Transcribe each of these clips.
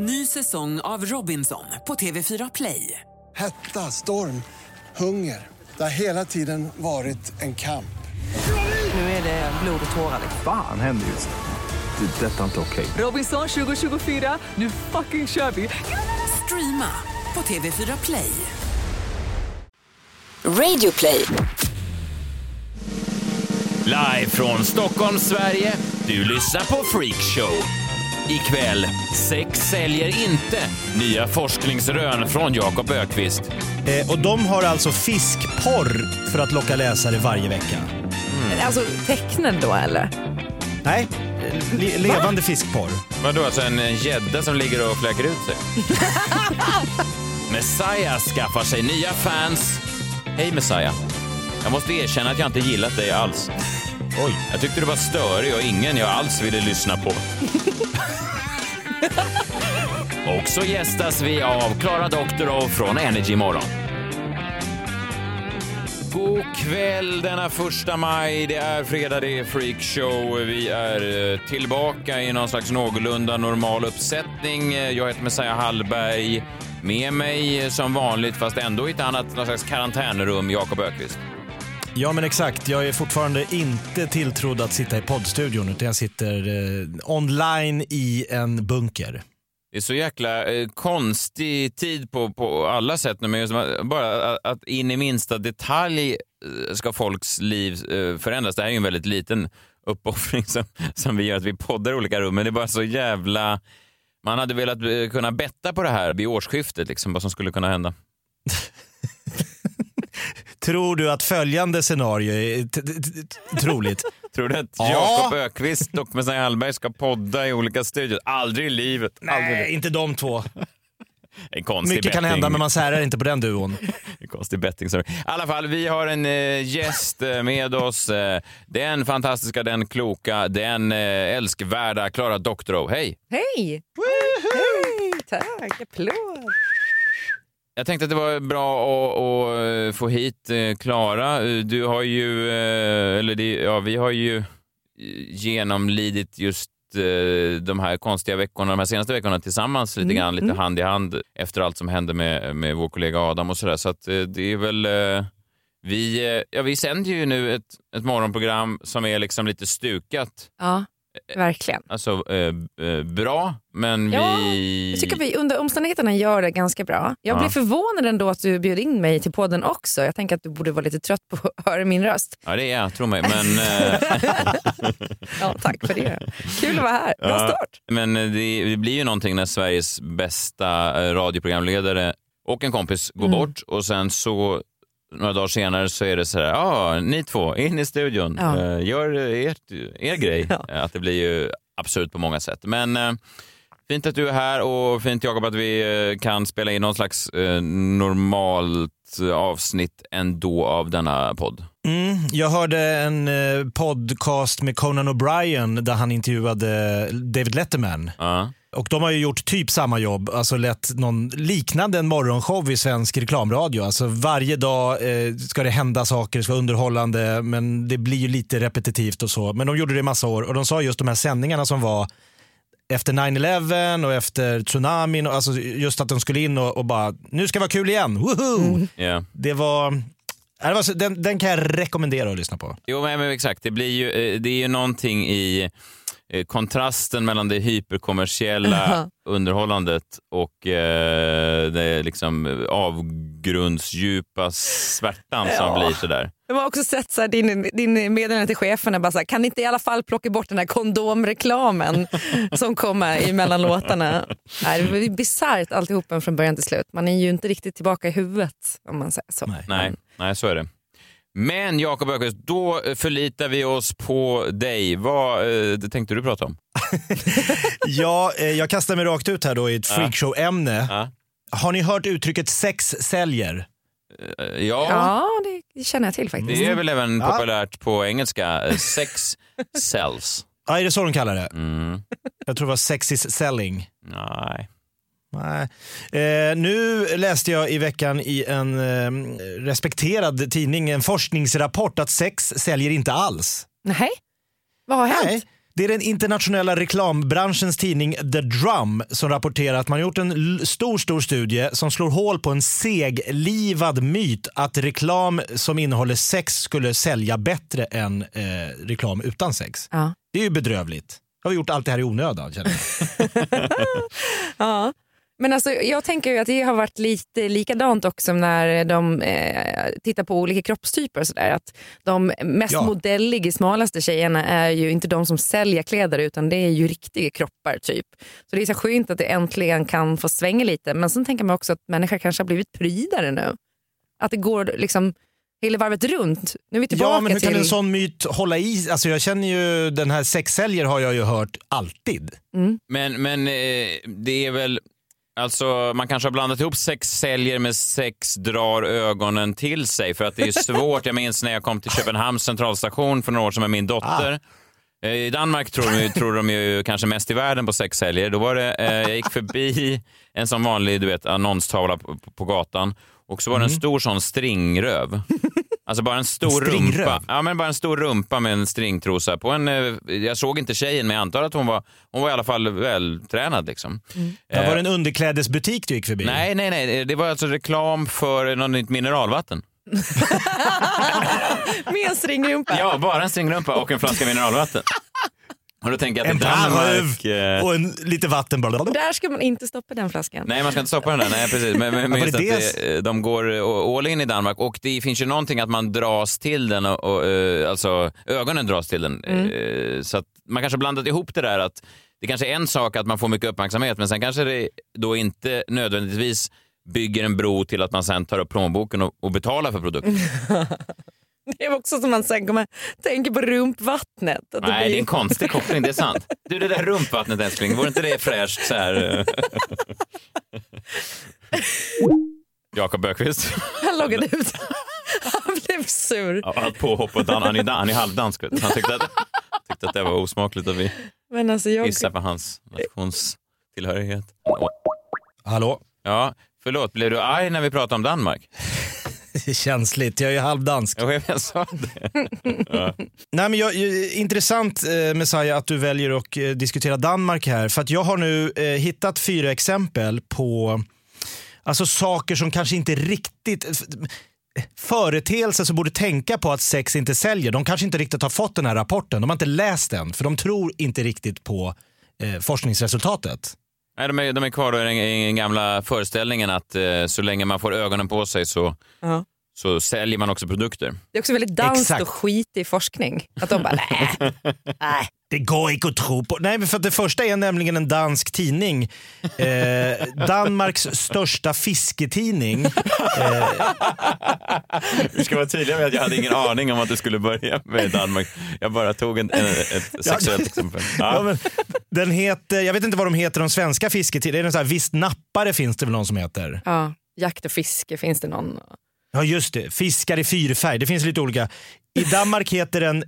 Ny säsong av Robinson på TV4 Play. Hetta, storm, hunger. Det har hela tiden varit en kamp. Nu är det blod och tårar. Fan händer just nu. Det. är Detta är inte okej. Robinson 2024, nu fucking kör vi! Streama på TV4 Play. Radio play. Live från Stockholm, Sverige. Du lyssnar på Freakshow. Ikväll, sex säljer inte. Nya forskningsrön från Jakob Ökvist. Eh, och de har alltså fiskporr för att locka läsare varje vecka. Alltså tecknad då eller? Nej, le- levande fiskporr. Vadå, alltså en gädda som ligger och fläker ut sig? Messiah skaffar sig nya fans. Hej Messiah. Jag måste erkänna att jag inte gillat dig alls. Oj. Jag tyckte du var störig och ingen jag alls ville lyssna på. och så gästas vi av Klara Doktorov från Energy Morgon. God kväll denna första maj. Det är fredag, det är freakshow. Vi är eh, tillbaka i någon slags någorlunda normal uppsättning. Eh, jag heter Messiah Hallberg. Med mig eh, som vanligt, fast ändå i ett annat någon slags karantänrum, Jakob Ökvist. Ja men exakt, jag är fortfarande inte tilltrodd att sitta i poddstudion utan jag sitter eh, online i en bunker. Det är så jäkla eh, konstig tid på, på alla sätt nu, men just bara att, att in i minsta detalj eh, ska folks liv eh, förändras. Det här är ju en väldigt liten uppoffring som, som vi gör, att vi poddar i olika rum, men det är bara så jävla... Man hade velat eh, kunna betta på det här vid årsskiftet, liksom, vad som skulle kunna hända. Tror du att följande scenario är t- t- t- troligt? Tror du att Ja. Jakob Ökvist och Messiah Hallberg ska podda i olika studios? Aldrig i livet. Aldrig. Nej, inte de två. En konstig Mycket kan betting. hända men man särar inte på den duon. En Konstig betting. Sorry. I alla fall, vi har en eh, gäst eh, med oss. Eh, den fantastiska, den kloka, den eh, älskvärda Klara Doktorov. Hej! Hej! Hej! Tack, applåd. Jag tänkte att det var bra att, att eh, få hit eh, Klara. Eh, Du har ju, eller det, ja, vi har ju genomlidit just de här konstiga veckorna, de här senaste veckorna tillsammans lite grann, lite hand i hand efter allt som hände med, med vår kollega Adam och sådär. Så att det är väl, vi, ja, vi sänder ju nu ett, ett morgonprogram som är liksom lite stukat. Ja, verkligen. Alltså eh, eh, bra, men Ja, vi... Jag tycker vi under omständigheterna gör det ganska bra. Jag Ja. blev förvånad ändå att du bjöd in mig till podden också. Jag tänker att du borde vara lite trött på att höra min röst. Ja, det är jag, tro mig. Men, eh, Ja, tack för det. Kul att vara här. Bra Ja. start. Men eh, det, det blir ju någonting när Sveriges bästa radioprogramledare och en kompis går Mm. bort och sen så några dagar senare så är det så här, ja, ni två, in i studion, Ja. Eh, gör ert, er grej. Ja. Eh, Att det blir ju absurt på många sätt. Men eh, fint att du är här och fint Jakob att vi eh, kan spela in någon slags eh, normalt avsnitt ändå av denna podd. Mm, jag hörde en eh, podcast med Conan O'Brien där han intervjuade David Letterman. Ja. Och de har ju gjort typ samma jobb, alltså lett någon liknande en morgonshow i svensk reklamradio. Alltså varje dag eh, ska det hända saker, det ska vara underhållande, men det blir ju lite repetitivt och så. Men de gjorde det i massa år och de sa just de här sändningarna som var efter 9-11 och efter tsunamin, och alltså just att de skulle in och, och bara, nu ska det vara kul igen, woho! Var, ja, det var så, den, den kan jag rekommendera att lyssna på. Jo, men, men exakt. Det, blir ju, eh, det är ju någonting i eh, kontrasten mellan det hyperkommersiella underhållandet och eh, det liksom avgrundsdjupa svärtan som Ja. blir sådär. Jag har också sett så här, din, din meddelande till cheferna, bara så här, kan ni inte i alla fall plocka bort den här kondomreklamen som kommer mellan låtarna? Nej, det är bisarrt alltihopa från början till slut. Man är ju inte riktigt tillbaka i huvudet om man säger så. Nej. Nej, nej, så är det. Men Jakob Öqvist, då förlitar vi oss på dig. Vad eh, tänkte du prata om? Ja, eh, jag kastar mig rakt ut här då i ett freakshow-ämne. Ja. Har ni hört uttrycket sex säljer? Eh, Ja, Ja, det känner jag till faktiskt. det är väl även Ja. populärt på engelska. eh, Sex sells. Ja, är det så de kallar det? Mm. Jag tror det var sex is selling. Nej. Nej. Eh, nu läste jag i veckan i en eh, respekterad tidning en forskningsrapport att sex säljer inte alls. Nej, vad har hänt? Nej, Det är den internationella reklambranschens tidning The Drum som rapporterar att man gjort en stor, stor studie som slår hål på en seglivad myt att reklam som innehåller sex skulle sälja bättre än eh, reklam utan sex. Ja. Det är ju bedrövligt. Har vi gjort allt det här i onödan? Känner jag. Ja. Men alltså, jag tänker ju att det har varit lite likadant också när de eh, tittar på olika kroppstyper. Och så där. Att de mest Ja. modelliga, smalaste tjejerna är ju inte de som säljer kläder utan det är ju riktiga kroppar. typ. Så det är så skönt att det äntligen kan få svänga lite. Men sen tänker man också att människor kanske har blivit prydare nu. Att det går liksom hela varvet runt. Nu är vi tillbaka Ja, men hur kan till... en sån myt hålla i? Alltså jag känner ju, den här sexsäljer har jag ju hört alltid. Men, men eh, det är väl... Alltså, man kanske har blandat ihop sex säljer med sex drar ögonen till sig för att det är svårt. Jag minns när jag kom till Köpenhamns centralstation för några år sedan med min dotter. Eh, I Danmark tror de, ju- tror de ju kanske mest i världen på sexsäljer. Då var det, eh, jag gick förbi en sån vanlig du vet, annonstavla på, på gatan och så var det en stor sån stringröv. Alltså bara en stor En rumpa. Ja, men bara en stor rumpa med en stringtrosa på en. eh, Jag såg inte tjejen, men jag antar att hon var, hon var i alla fall vältränad. Liksom. Det var det en underklädesbutik du gick förbi? Nej, nej, nej. Det var alltså reklam för något nytt mineralvatten. Med en stringrumpa. Ja, bara en stringrumpa och en flaska mineralvatten. Och då tänker jag En att i Danmark... varv eh, och en, lite vatten. Blablabla. Där ska man inte stoppa den flaskan. Nej, man ska inte stoppa den där. Nej, precis. Men, men, just det att det, de går eh, all in i Danmark och det finns ju någonting att man dras till den och, och eh, alltså ögonen dras till den. Eh, Så att man kanske blandat ihop det där att det kanske är en sak att man får mycket uppmärksamhet men sen kanske det då inte nödvändigtvis bygger en bro till att man sen tar upp plånboken och, och betalar för produkten. Det är också som man sen kommer tänker på rumpvattnet. Att det Nej, blir- det är en konstig koppling, det är sant. Du, det där rumpvattnet älskling, vore inte det fräscht så här? eh? Jakob Ökvist. Han loggade ut. Han blev sur. Ja, allt påhoppet. Han, han, är, han är halvdansk. Han tyckte att, tyckte att det var osmakligt att vi Men alltså jag... på hans nationstillhörighet. Hallå? Ja, förlåt. Blev du arg när vi pratade om Danmark? Känsligt, jag är ju halvdansk. Jag, jag sa det. Nej, men jag, intressant eh, Messiah att du väljer att eh, diskutera Danmark här. För att jag har nu eh, hittat fyra exempel på alltså, saker som kanske inte riktigt f- företeelser som borde tänka på att sex inte säljer. De kanske inte riktigt har fått den här rapporten. De har inte läst den för de tror inte riktigt på eh, forskningsresultatet. Nej, de, är, de är kvar i den, i den gamla föreställningen att eh, så länge man får ögonen på sig så, Ja. så säljer man också produkter. Det är också väldigt danskt Exakt. och skitig forskning. Att de bara, nej. nej. Det går inte att tro på. Nej, för att det första är nämligen en dansk tidning. Eh, Danmarks största fisketidning. Du ska vara tydlig med att jag hade ingen aning om att du skulle börja med Danmark. Jag bara tog en, en, ett sexuellt exempel. Ja, Ja. men, den heter, jag vet inte vad de heter, de svenska fisketidningarna. Det är Visst nappare finns det väl någon som heter? Ja, jakt och fiske finns det någon. Ja just det, fiskar i fyrfärg. Det finns lite olika. I Danmark heter den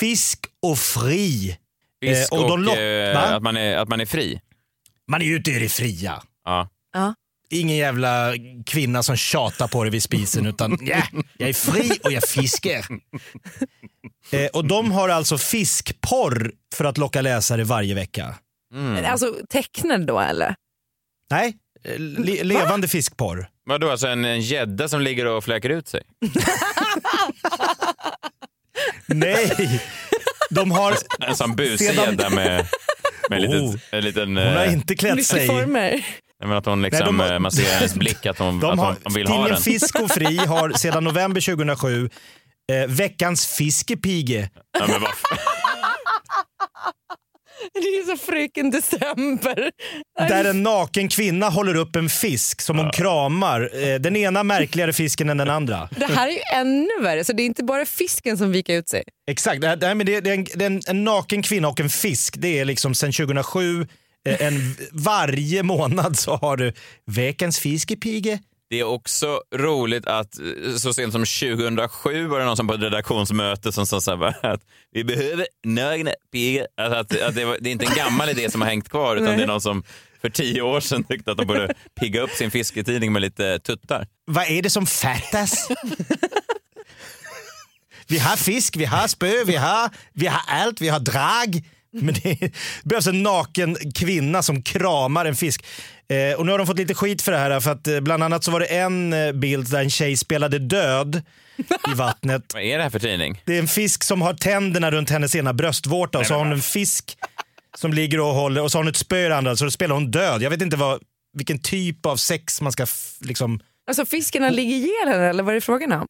Fisk och fri. Fisk Eh, och, och eh, Va? att, man är, att man är fri. Man är ju ute i det fria. Ja. Ja. Ingen jävla kvinna som tjatar på dig vid spisen utan ja, jag är fri och jag fiskar. Eh, och de har alltså fiskporr för att locka läsare varje vecka. Mm. Alltså tecknad då eller? Nej, eh, le- levande fiskporr. Vadå, alltså en en gädda som ligger och fläker ut sig? Nej, de har... En sån busig Sedan- gädda med, med en Oh. liten... En liten Hon har eh, inte klätt sig. former. men att hon liksom, Nej, de har- eh, man ser i hennes blick att hon, De att har, hon, hon vill ha den. Fisk och Fri har sedan november 2007 eh, veckans fiskepige. Ja. Det är så fröken december. Där en naken kvinna håller upp en fisk som hon kramar. Eh, den ena märkligare fisken än den andra. Det här är ju ännu värre, så det är inte bara fisken som viker ut sig. Exakt, det, här, med det, det är en, det är en, en naken kvinna och en fisk. Det är liksom sedan 2007. eh, En, varje månad så har du veckans fiskepige. Det är också roligt att eh, så sent som 2007 var det någon som på ett redaktionsmöte som sa så här att vi behöver nögna pigor. Alltså att, att det, var, det är inte en gammal idé som har hängt kvar utan det är någon som för tio år sedan tyckte att de borde pigga upp sin fisketidning med lite tuttar. Vad är det som fattas? vi har fisk, vi har spö, vi har, vi har allt, vi har drag. Men det behövs en naken kvinna som kramar en fisk. Eh, och nu har de fått lite skit för det här. För att eh, bland annat så var det en eh, bild där en tjej spelade död i vattnet. Vad är det här för tidning? Det är en fisk som har tänderna runt hennes ena bröstvårta och så har hon en fisk som ligger och håller och så har hon ett spö i den andra så då spelar hon död. Jag vet inte vad, vilken typ av sex man ska liksom... Alltså fiskarna ligger ihjäl henne eller vad är det frågan om?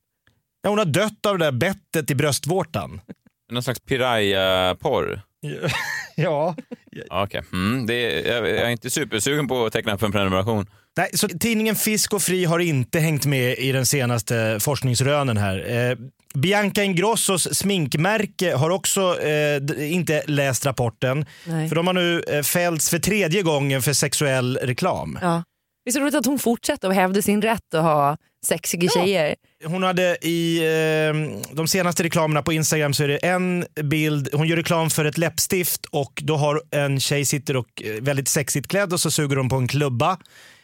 Ja, hon har dött av det där bettet i bröstvårtan. Någon slags piraya-porr? Ja. Ja, Okej, mm, det är- jag, jag är inte supersugen på att teckna upp en prenumeration. Nej, så tidningen Fisk och Fri har inte hängt med i den senaste forskningsrönen här. Eh, Bianca Ingrossos sminkmärke har också eh, inte läst rapporten. Nej. För de har nu eh, fällts för tredje gången för sexuell reklam. Ja. Det är så roligt att hon fortsätter och hävdar sin rätt att ha sexiga tjejer. Hon hade i eh, de senaste reklamerna på Instagram så är det en bild, hon gör reklam för ett läppstift och då har en tjej sitter och eh, väldigt sexigt klädd och så suger hon på en klubba.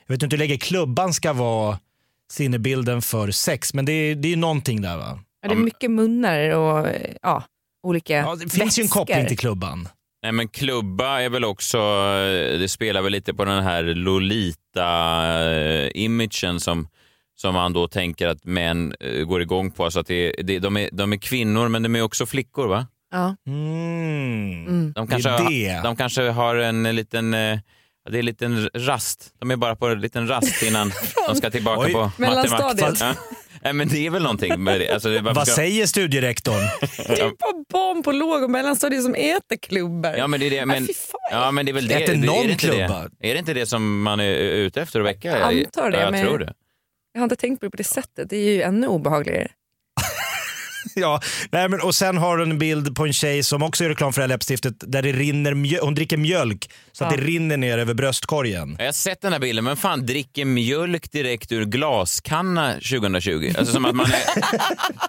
Jag vet inte hur länge klubban ska vara sinnebilden för sex men det är, det är någonting där va? Ja, det är mycket munnar och eh, ja, olika Ja, det finns ju en vätskor. koppling till klubban. Nej men klubba är väl också, det spelar väl lite på den här Lolita-imagen som, som man då tänker att män eh, går igång på. Alltså att det, det, de, är, de är kvinnor men de är också flickor va? Ja. Mm. De Det kanske, är har- det. de kanske har en liten, eh, det är en liten rast. De är bara på en liten rast innan de ska tillbaka Oj. på Mellanstadiet. Nej, men det är väl någonting med det. Alltså, det Vad ska- säger studierektorn? Det är bara barn på låg och mellanstadiet som äter klubbor. Ja men det är det. Men, fy fan. ja, men det är väl det. Äter någon är det inte klubba? Det? Är det inte det som man är ute efter att väcka? Jag antar det, Ja, jag men- tror det. Jag har inte tänkt på det på det sättet. Det är ju ännu obehagligare. ja, nej, men, och sen har hon en bild på en tjej som också gör reklam för det här läppstiftet där det rinner mjö- hon dricker mjölk så att Ja. det rinner ner över bröstkorgen. Jag har sett den här bilden, men fan dricker mjölk direkt ur glaskanna 2020? Alltså som att man är...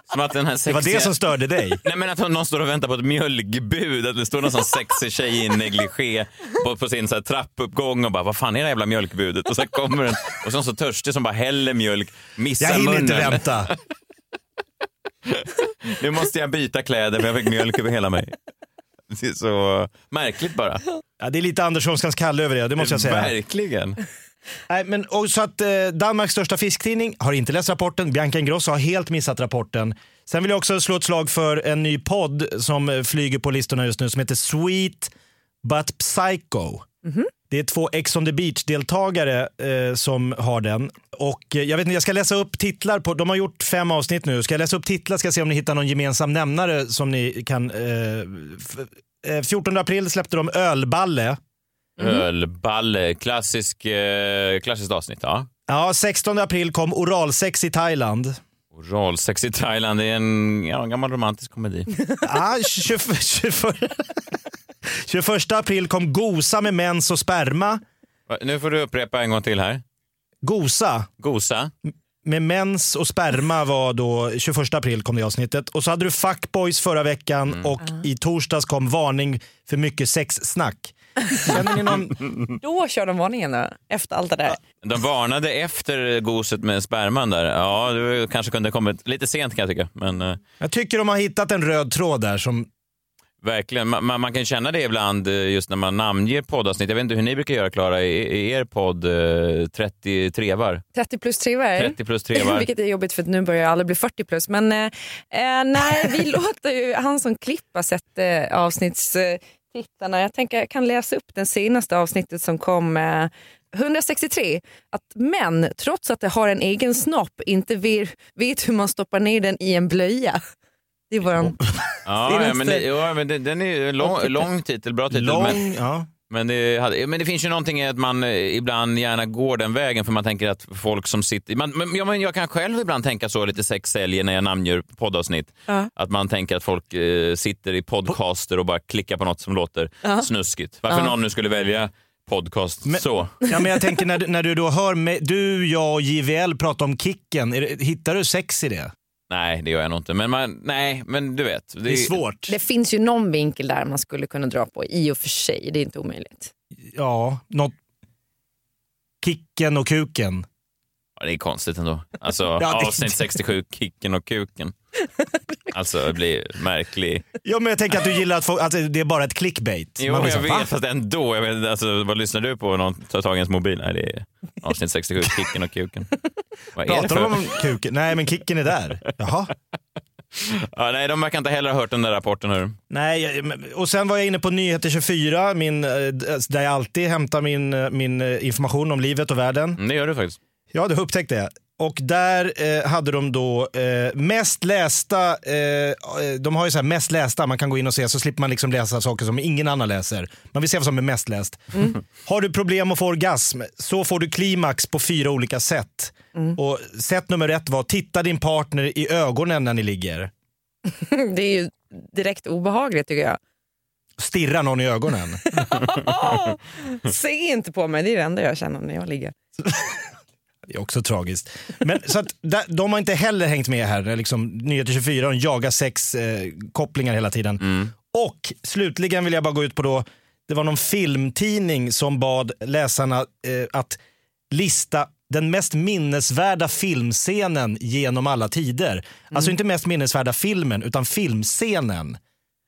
som att den här Det var sexiga... det som störde dig. Nej men att någon står och väntar på ett mjölkbud, att det står någon sån sexig tjej i negligé på, på sin så här trappuppgång och bara vad fan är det jävla mjölkbudet? Och så kommer den och så så törstig som bara häller mjölk, missar Jag hinner munnen. inte vänta. Nu måste jag byta kläder för jag fick mjölk över hela mig. Det är så märkligt bara. Ja, det är lite Anderssonskans Kalle över det, det måste jag säga. Verkligen. Nej, men, och så att, eh, Danmarks största fisktidning har inte läst rapporten. Bianca Ingrosso har helt missat rapporten. Sen vill jag också slå ett slag för en ny podd som flyger på listorna just nu som heter Sweet But Psycho. Det är två Ex on the beach-deltagare eh, som har den. Och eh, jag vet inte, jag ska läsa upp titlar på, de har gjort fem avsnitt nu. Ska jag läsa upp titlar ska jag se om ni hittar någon gemensam nämnare som ni kan... Eh, f- eh, 14 april släppte de Ölballe. Ölballe, klassisk, eh, klassiskt avsnitt. Ja. Ja, 16 april kom Oralsex i Thailand. Oralsex i Thailand det är en, ja, en gammal romantisk komedi. Ja, 20, 21, 21 april kom Gosa med mens och sperma. Nu får du upprepa en gång till här. Gosa Gosa. med mens och sperma var då 21 april kom det avsnittet. Och så hade du Fuckboys förra veckan och i torsdags kom varning för mycket sexsnack. Känner ni någon? Då kör de varningen då, efter allt det där. De varnade efter goset med sperman där. Ja, det kanske kunde kommit lite sent kan jag tycka. Men eh, Jag tycker de har hittat en röd tråd där som verkligen, man, man, kan känna det ibland eh, just när man namnger poddavsnitt. Jag vet inte hur ni brukar göra Klara i, i er podd eh, 30 trevar. 30 plus trevar. 30 plus trevar. Vilket är jobbigt för att nu börjar alla bli 40 plus. Men eh, eh, nej, vi låter ju han som klippa sätta eh, avsnittstittarna. Jag tänker jag kan läsa upp det senaste avsnittet som kom eh, 163. Att män, trots att det har en egen snopp, inte vet, vet hur man stoppar ner den i en blöja. Det är våran... Ja, ja, men, det, ja, men det, den är ju lång, lång titel, bra titel. Men, lång. Ja. men, det, men det finns ju någonting i att man eh, ibland gärna går den vägen för man tänker att folk som sitter... Man, men, ja, men jag kan själv ibland tänka så lite sex säljer när jag namnger poddavsnitt. Ja. Att man tänker att folk eh, sitter i podcaster och bara klickar på något som låter Ja. snuskigt. Varför Ja. någon nu skulle välja podcast Men- så. Ja, men jag tänker när, du- när du då hör mig, du, jag och JVL prata om Kicken, det, hittar du sex i det? Nej, det gör jag nog inte. Men man, nej, men du vet. Det är svårt. Det finns ju någon vinkel där man skulle kunna dra på i och för sig. Det är inte omöjligt. Ja, något... Kicken och kuken. Ja, det är konstigt ändå. Alltså, det- avsnitt 67, Kicken och kuken. Alltså det blir märklig. Ja, men jag tänker att du gillar att, få, att det är bara ett clickbait. Jo, blir jag vet, "Va?" fast ändå. Jag vet, alltså, vad lyssnar du på? Någon tar tag i ens mobil? Nej, det är avsnitt 67, Kicken och kuken. Vad det Pratar de om kuken? Nej, men kicken är där. Jaha. Ja, nej, de verkar inte heller ha hört den där rapporten. Hör. Nej, men- och sen var jag inne på Nyheter 24, min, eh, där jag alltid hämtar min, eh, min eh, information om livet och världen. Mm, Det gör du faktiskt. Ja, det upptäckte jag. Och där eh, hade de då eh, mest lästa, eh, eh, de har ju så här mest lästa, man kan gå in och se så slipper man liksom läsa saker som ingen annan läser. Man vill se vad som är mest läst. Har du problem att få orgasm så får du klimax på fyra olika sätt. Och sätt nummer ett var titta din partner i ögonen när ni ligger. Det är ju direkt obehagligt tycker jag. Stirra någon i ögonen. Se inte på mig, det är det enda jag känner när jag ligger. Det är också tragiskt. Men, så att, de har inte heller hängt med här. Liksom, Nyheter 24 de jagar sex eh, kopplingar hela tiden. Och slutligen vill jag bara gå ut på då, det var någon filmtidning som bad läsarna eh, att lista den mest minnesvärda filmscenen genom alla tider. Alltså inte mest minnesvärda filmen, utan filmscenen.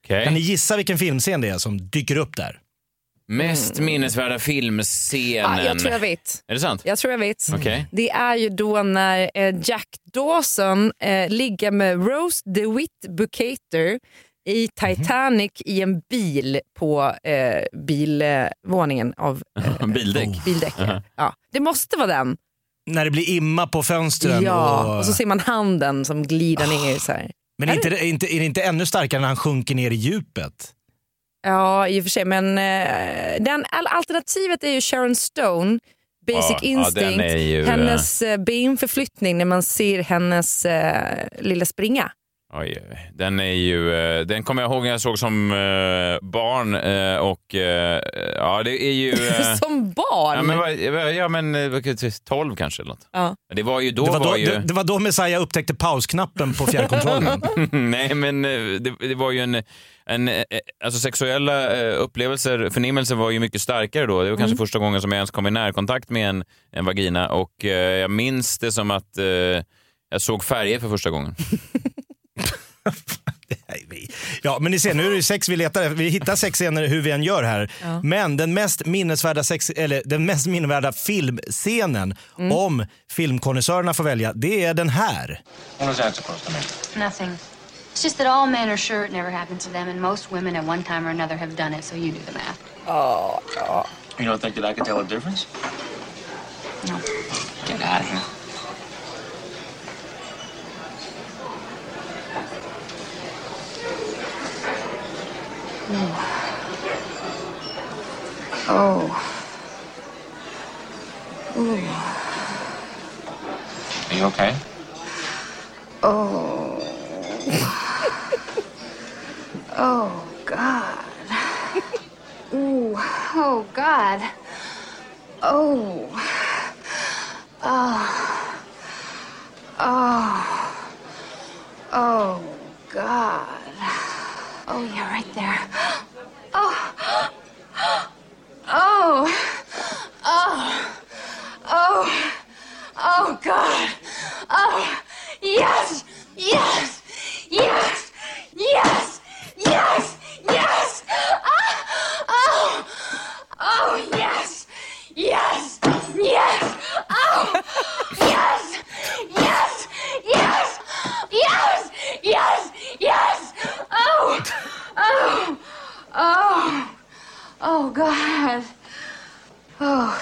Okej. Kan ni gissa vilken filmscen det är som dyker upp där? Mest minnesvärda filmscenen. Ja, jag tror jag vet. Är det sant? Jag tror jag vet. Okej. Det är ju då när eh, Jack Dawson eh, ligger med Rose DeWitt Bukater i Titanic i en bil på eh, bilvåningen av eh, Bildäck. bildäck. Ja. Det måste vara den. När det blir imma på fönstren. Ja, och... och så ser man handen som glider ner. Så här. Men är, inte, är, inte, är det inte ännu starkare när han sjunker ner i djupet? Ja, i och för sig. Men eh, den, alternativet är ju Sharon Stone, Basic Ja, ja, Instinct, är ju, hennes eh, benförflyttning när man ser hennes eh, lilla springa. Oj, den är ju, eh, den kommer jag ihåg när jag såg som eh, barn eh, och ja det är ju... Som barn. Ja men, ja, men eh, vad kan jag säga, 12 kanske eller något. Ja. Det var ju då... Det var då, var ju... det, det var då Messiah upptäckte pausknappen på fjärrkontrollen. Nej, men det, det var ju en... en alltså sexuella upplevelser, förnimmelser var ju mycket starkare då. Det var kanske första gången som jag ens kom i närkontakt med en, en vagina och jag minns det som att jag såg färger för första gången. Ja, men ni ser, nu är det sex vi letar efter. Vi hittar sex scener hur vi än gör här. Men den mest minnesvärda, sex, eller den mest minnesvärda filmscenen, om filmkonnässörerna får välja, det är den här. What is that supposed to mean? Nothing. It's just that all men are sure it never happened to them, and most women at one time or another have done it, so you do the math. You don't think that I could tell a difference? No. Get out of here. Oh. Are you okay? Oh. oh, God. Ooh. Oh, God. Oh. Oh. Oh. Oh, God. Oh, yeah, right there. Oh. Oh. Oh. Oh. Oh, God. Oh. Yes. Yes. Yes. Yes. Yes. Yes. Ah. Oh. Oh, yes. Yes. Yes. Oh. Yes. Yes. Yes. Yes. Yes. God. Oh.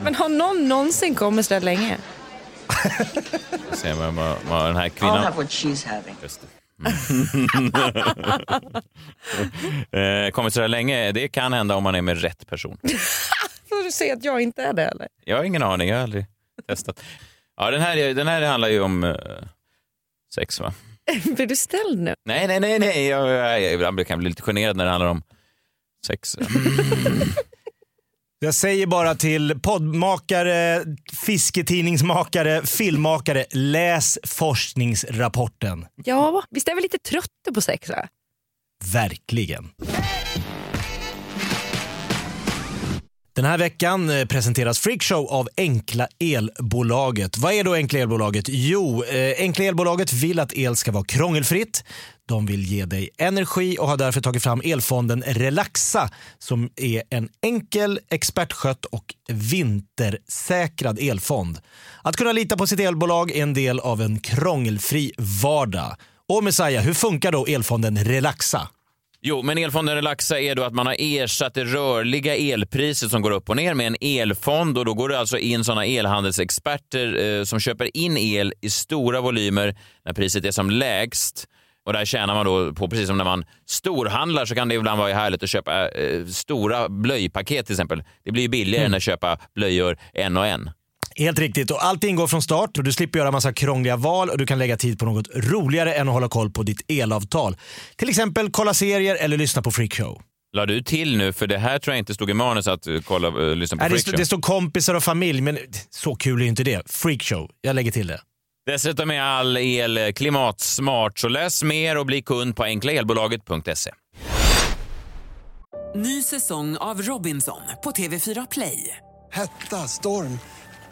Men har någon någonsin kommit så där länge? Se vad, vad, den här I'll kvinnan... have what she's having. Just det. eh, kommit så där länge, det kan hända om man är med rätt person. Får du se att jag inte är det eller? Jag har ingen aning, jag har aldrig testat. Ja, den här, den här handlar ju om eh, sex va? Blir du ställd nu? Nej, nej, nej, nej. Jag, jag, jag, ibland kan jag bli lite generad när det handlar om sex. Jag säger bara till poddmakare, fisketidningsmakare, filmmakare, läs forskningsrapporten. Ja, visst är vi lite trötta på sex? Va? Verkligen. Den här veckan eh, presenteras Freakshow av Enkla Elbolaget. Vad är då Enkla Elbolaget? Jo, eh, Enkla Elbolaget vill att el ska vara krångelfritt. De vill ge dig energi och har därför tagit fram elfonden Relaxa som är en enkel, expertskött och vintersäkrad elfond. Att kunna lita på sitt elbolag är en del av en krångelfri vardag. Och Messiah, hur funkar då elfonden Relaxa? Jo, men elfonden Relaxa är då att man har ersatt det rörliga elpriset som går upp och ner med en elfond och då går det alltså in sådana elhandelsexperter eh, som köper in el i stora volymer när priset är som lägst. Och där tjänar man då på, precis som när man storhandlar så kan det ibland vara härligt att köpa eh, stora blöjpaket till exempel. Det blir billigare än att köpa blöjor en och en. Helt riktigt. Och allt ingår från start och du slipper göra massa krångliga val och du kan lägga tid på något roligare än att hålla koll på ditt elavtal. Till exempel kolla serier eller lyssna på Freakshow. La du till nu? För det här tror jag inte stod i manus att uh, kolla, uh, lyssna på Nej, det, Freakshow. stod, det står kompisar och familj, men så kul är ju inte det. Freakshow. Jag lägger till det. Dessutom är all el klimatsmart, så läs mer och bli kund på enklaelbolaget.se. Ny säsong av Robinson på TV4 Play. Hetta, storm,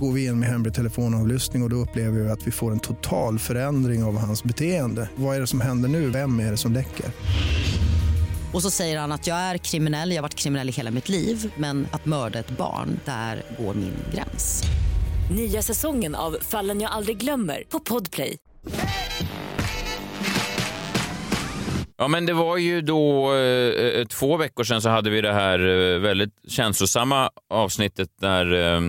Går vi in med hemlig telefonavlyssning och, och då upplever vi att vi får en total förändring av hans beteende. Vad är det som händer nu? Vem är det som läcker? Och så säger han att jag är kriminell, jag har varit kriminell i hela mitt liv men att mörda ett barn, där går min gräns. Nya säsongen av Fallen jag aldrig glömmer på Podplay. Ja, men det var ju då eh, eh, två veckor sedan så hade vi det här eh, väldigt känslosamma avsnittet där eh,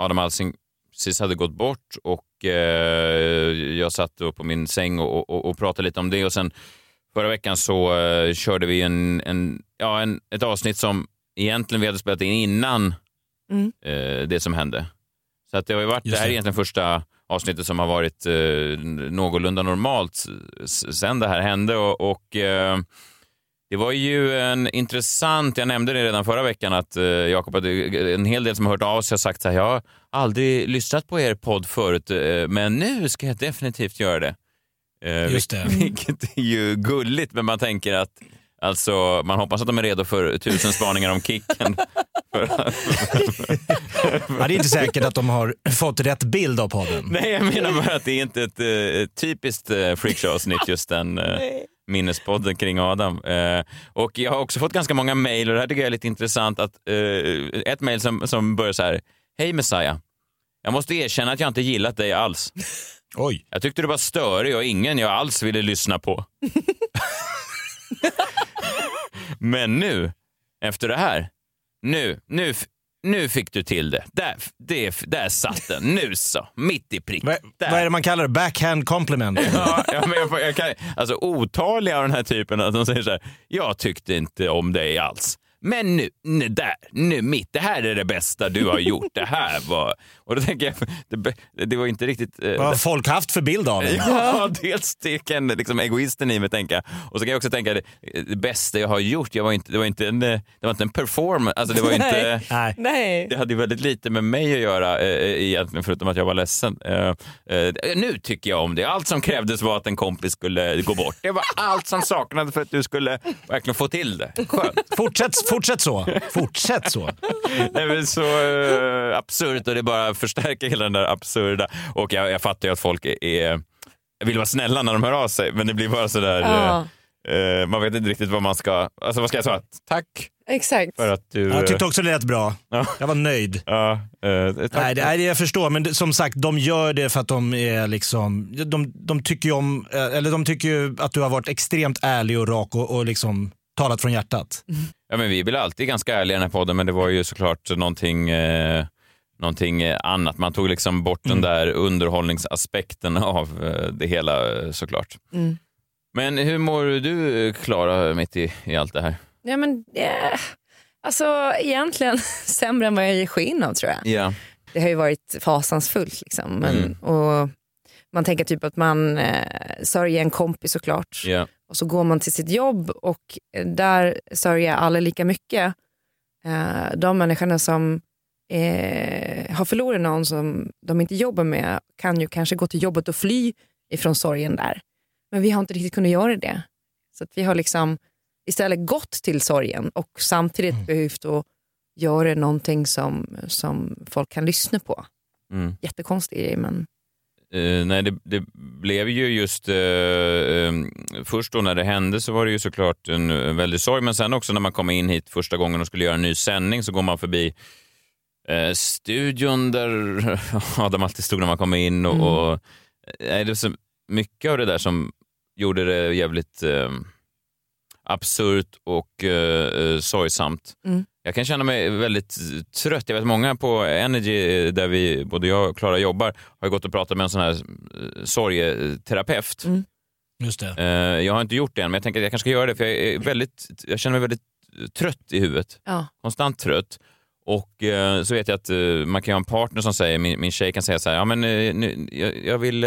Adam Alsing precis hade gått bort och eh, jag satt då på min säng och, och, och pratade lite om det och sen förra veckan så eh, körde vi en, en, ja, en, ett avsnitt som egentligen vi hade spelat in innan Mm. eh, det som hände. Så att det har ju varit, Just det här är egentligen första avsnittet som har varit eh, någorlunda normalt sen det här hände och, och eh, det var ju en intressant, jag nämnde det redan förra veckan att eh, Jakob, en hel del som har hört av sig har sagt så här, jag har aldrig lyssnat på er podd förut, eh, men nu ska jag definitivt göra det. Eh, Just det. Vilket är ju gulligt, men man tänker att Alltså, man hoppas att de är redo för tusen spaningar om Kicken. Ja, det är inte säkert att de har fått rätt bild av podden. Nej, jag menar bara att det är inte ett eh, typiskt uh, freakshow-avsnitt, just den uh, minnespodden kring Adam. Eh, och jag har också fått ganska många mejl och det här tycker jag är lite intressant. att eh, Ett mejl som, som börjar så här. Hej Messiah. Jag måste erkänna att jag inte gillat dig alls. Oj. Jag tyckte du var störig och ingen jag alls ville lyssna på. Men nu, efter det här, nu, nu, nu fick du till det. Där, det, där satt den. Nu så, mitt i prick. Vad, vad är det man kallar det? Backhand compliment? Ja, ja, men jag, jag kan, alltså otaliga av den här typen att de säger så här, jag tyckte inte om dig alls. Men nu, nu där, nu mitt, det här är det bästa du har gjort. Det här var... Och då tänker jag, det, det var inte riktigt... eh, Vad har folk haft för bild av en? Ja, dels det kan liksom egoisten i mig tänka. Och så kan jag också tänka det, det bästa jag har gjort, jag var inte, det, var inte en, det var inte en performance, alltså det var inte... Nej. Nej. Det hade ju väldigt lite med mig att göra eh, egentligen, förutom att jag var ledsen. Eh, eh, nu tycker jag om det. Allt som krävdes var att en kompis skulle gå bort. Det var allt som saknades för att du skulle verkligen få till det. Skönt. Fortsätt, fortsätt så. Fortsätt så. Det är väl så eh, absurt och det bara förstärker hela den där absurda. Och jag, jag fattar ju att folk är, är, vill vara snälla när de hör av sig, men det blir bara sådär... Ja. Eh, man vet inte riktigt vad man ska... Alltså vad ska jag säga? Tack Exakt. för att du... Jag tyckte också det lät bra. Ja. Jag var nöjd. ja, eh. Nej, det, nej, jag förstår, men det, som sagt, de gör det för att de är liksom, de, de tycker ju om, eller de tycker ju att du har varit extremt ärlig och rak och, och liksom talat från hjärtat. Ja, men vi väl alltid ganska ärliga i den här podden, men det var ju såklart någonting, eh, någonting annat. Man tog liksom bort den där underhållningsaspekten av eh, det hela eh, såklart. Mm. Men hur mår du, Klara, mitt i, i allt det här? Ja, men, eh, alltså, egentligen sämre än vad jag ger sken av tror jag. Ja. det har ju varit fasansfullt. Liksom. Men, Mm. och man tänker typ att man eh, sörjer en kompis såklart. Ja. Och så går man till sitt jobb och eh, där sörjer alla lika mycket. Eh, de människorna som eh, har förlorat någon som de inte jobbar med kan ju kanske gå till jobbet och fly ifrån sorgen där. Men vi har inte riktigt kunnat göra det. Så att vi har liksom istället gått till sorgen och samtidigt behövt att göra någonting som, som folk kan lyssna på. Mm. Jättekonstig grej men Eh, nej, det, det blev ju just... eh, eh, först då när det hände så var det ju såklart en, en väldig sorg, men sen också när man kom in hit första gången och skulle göra en ny sändning så går man förbi eh, studion där Adam alltid stod när man kom in. Och, Mm. och, eh, det är så mycket av det där som gjorde det jävligt eh, absurt och sorgsamt. Mm. Jag kan känna mig väldigt trött. Jag vet många på Energy, eh, där vi, både jag och Klara jobbar, har gått och pratat med en sån här eh, sorgeterapeut. Mm. Just det. Eh, Jag har inte gjort det än, men jag tänker att jag kanske ska göra det för jag, är väldigt, jag känner mig väldigt trött i huvudet. ja. Konstant trött. Och eh, så vet jag att eh, man kan ha en partner som säger, min, min tjej kan säga så här, ja men eh, nu, jag, jag vill,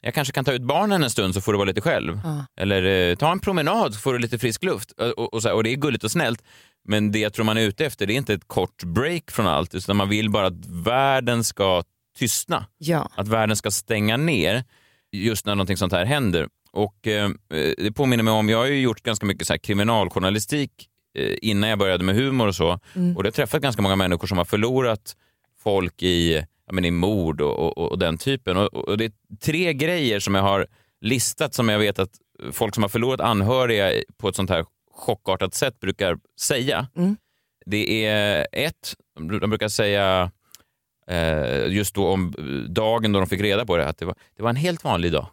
jag kanske kan ta ut barnen en stund så får du vara lite själv. Ja. Eller eh, ta en promenad så får du lite frisk luft. Och, och, och, så här, och det är gulligt och snällt. Men det jag tror man är ute efter det är inte ett kort break från allt, utan man vill bara att världen ska tystna. ja. Att världen ska stänga ner just när någonting sånt här händer. Och eh, Det påminner mig om, jag har ju gjort ganska mycket så här kriminaljournalistik eh, innan jag började med humor och så. Mm. Och det har träffat ganska många människor som har förlorat folk i, ja, men i mord och, och, och den typen. Och, och Det är tre grejer som jag har listat som jag vet att folk som har förlorat anhöriga på ett sånt här chockartat sätt brukar säga. Mm. Det är ett, de brukar säga eh, just då om dagen då de fick reda på det, att det var, det var en helt vanlig dag.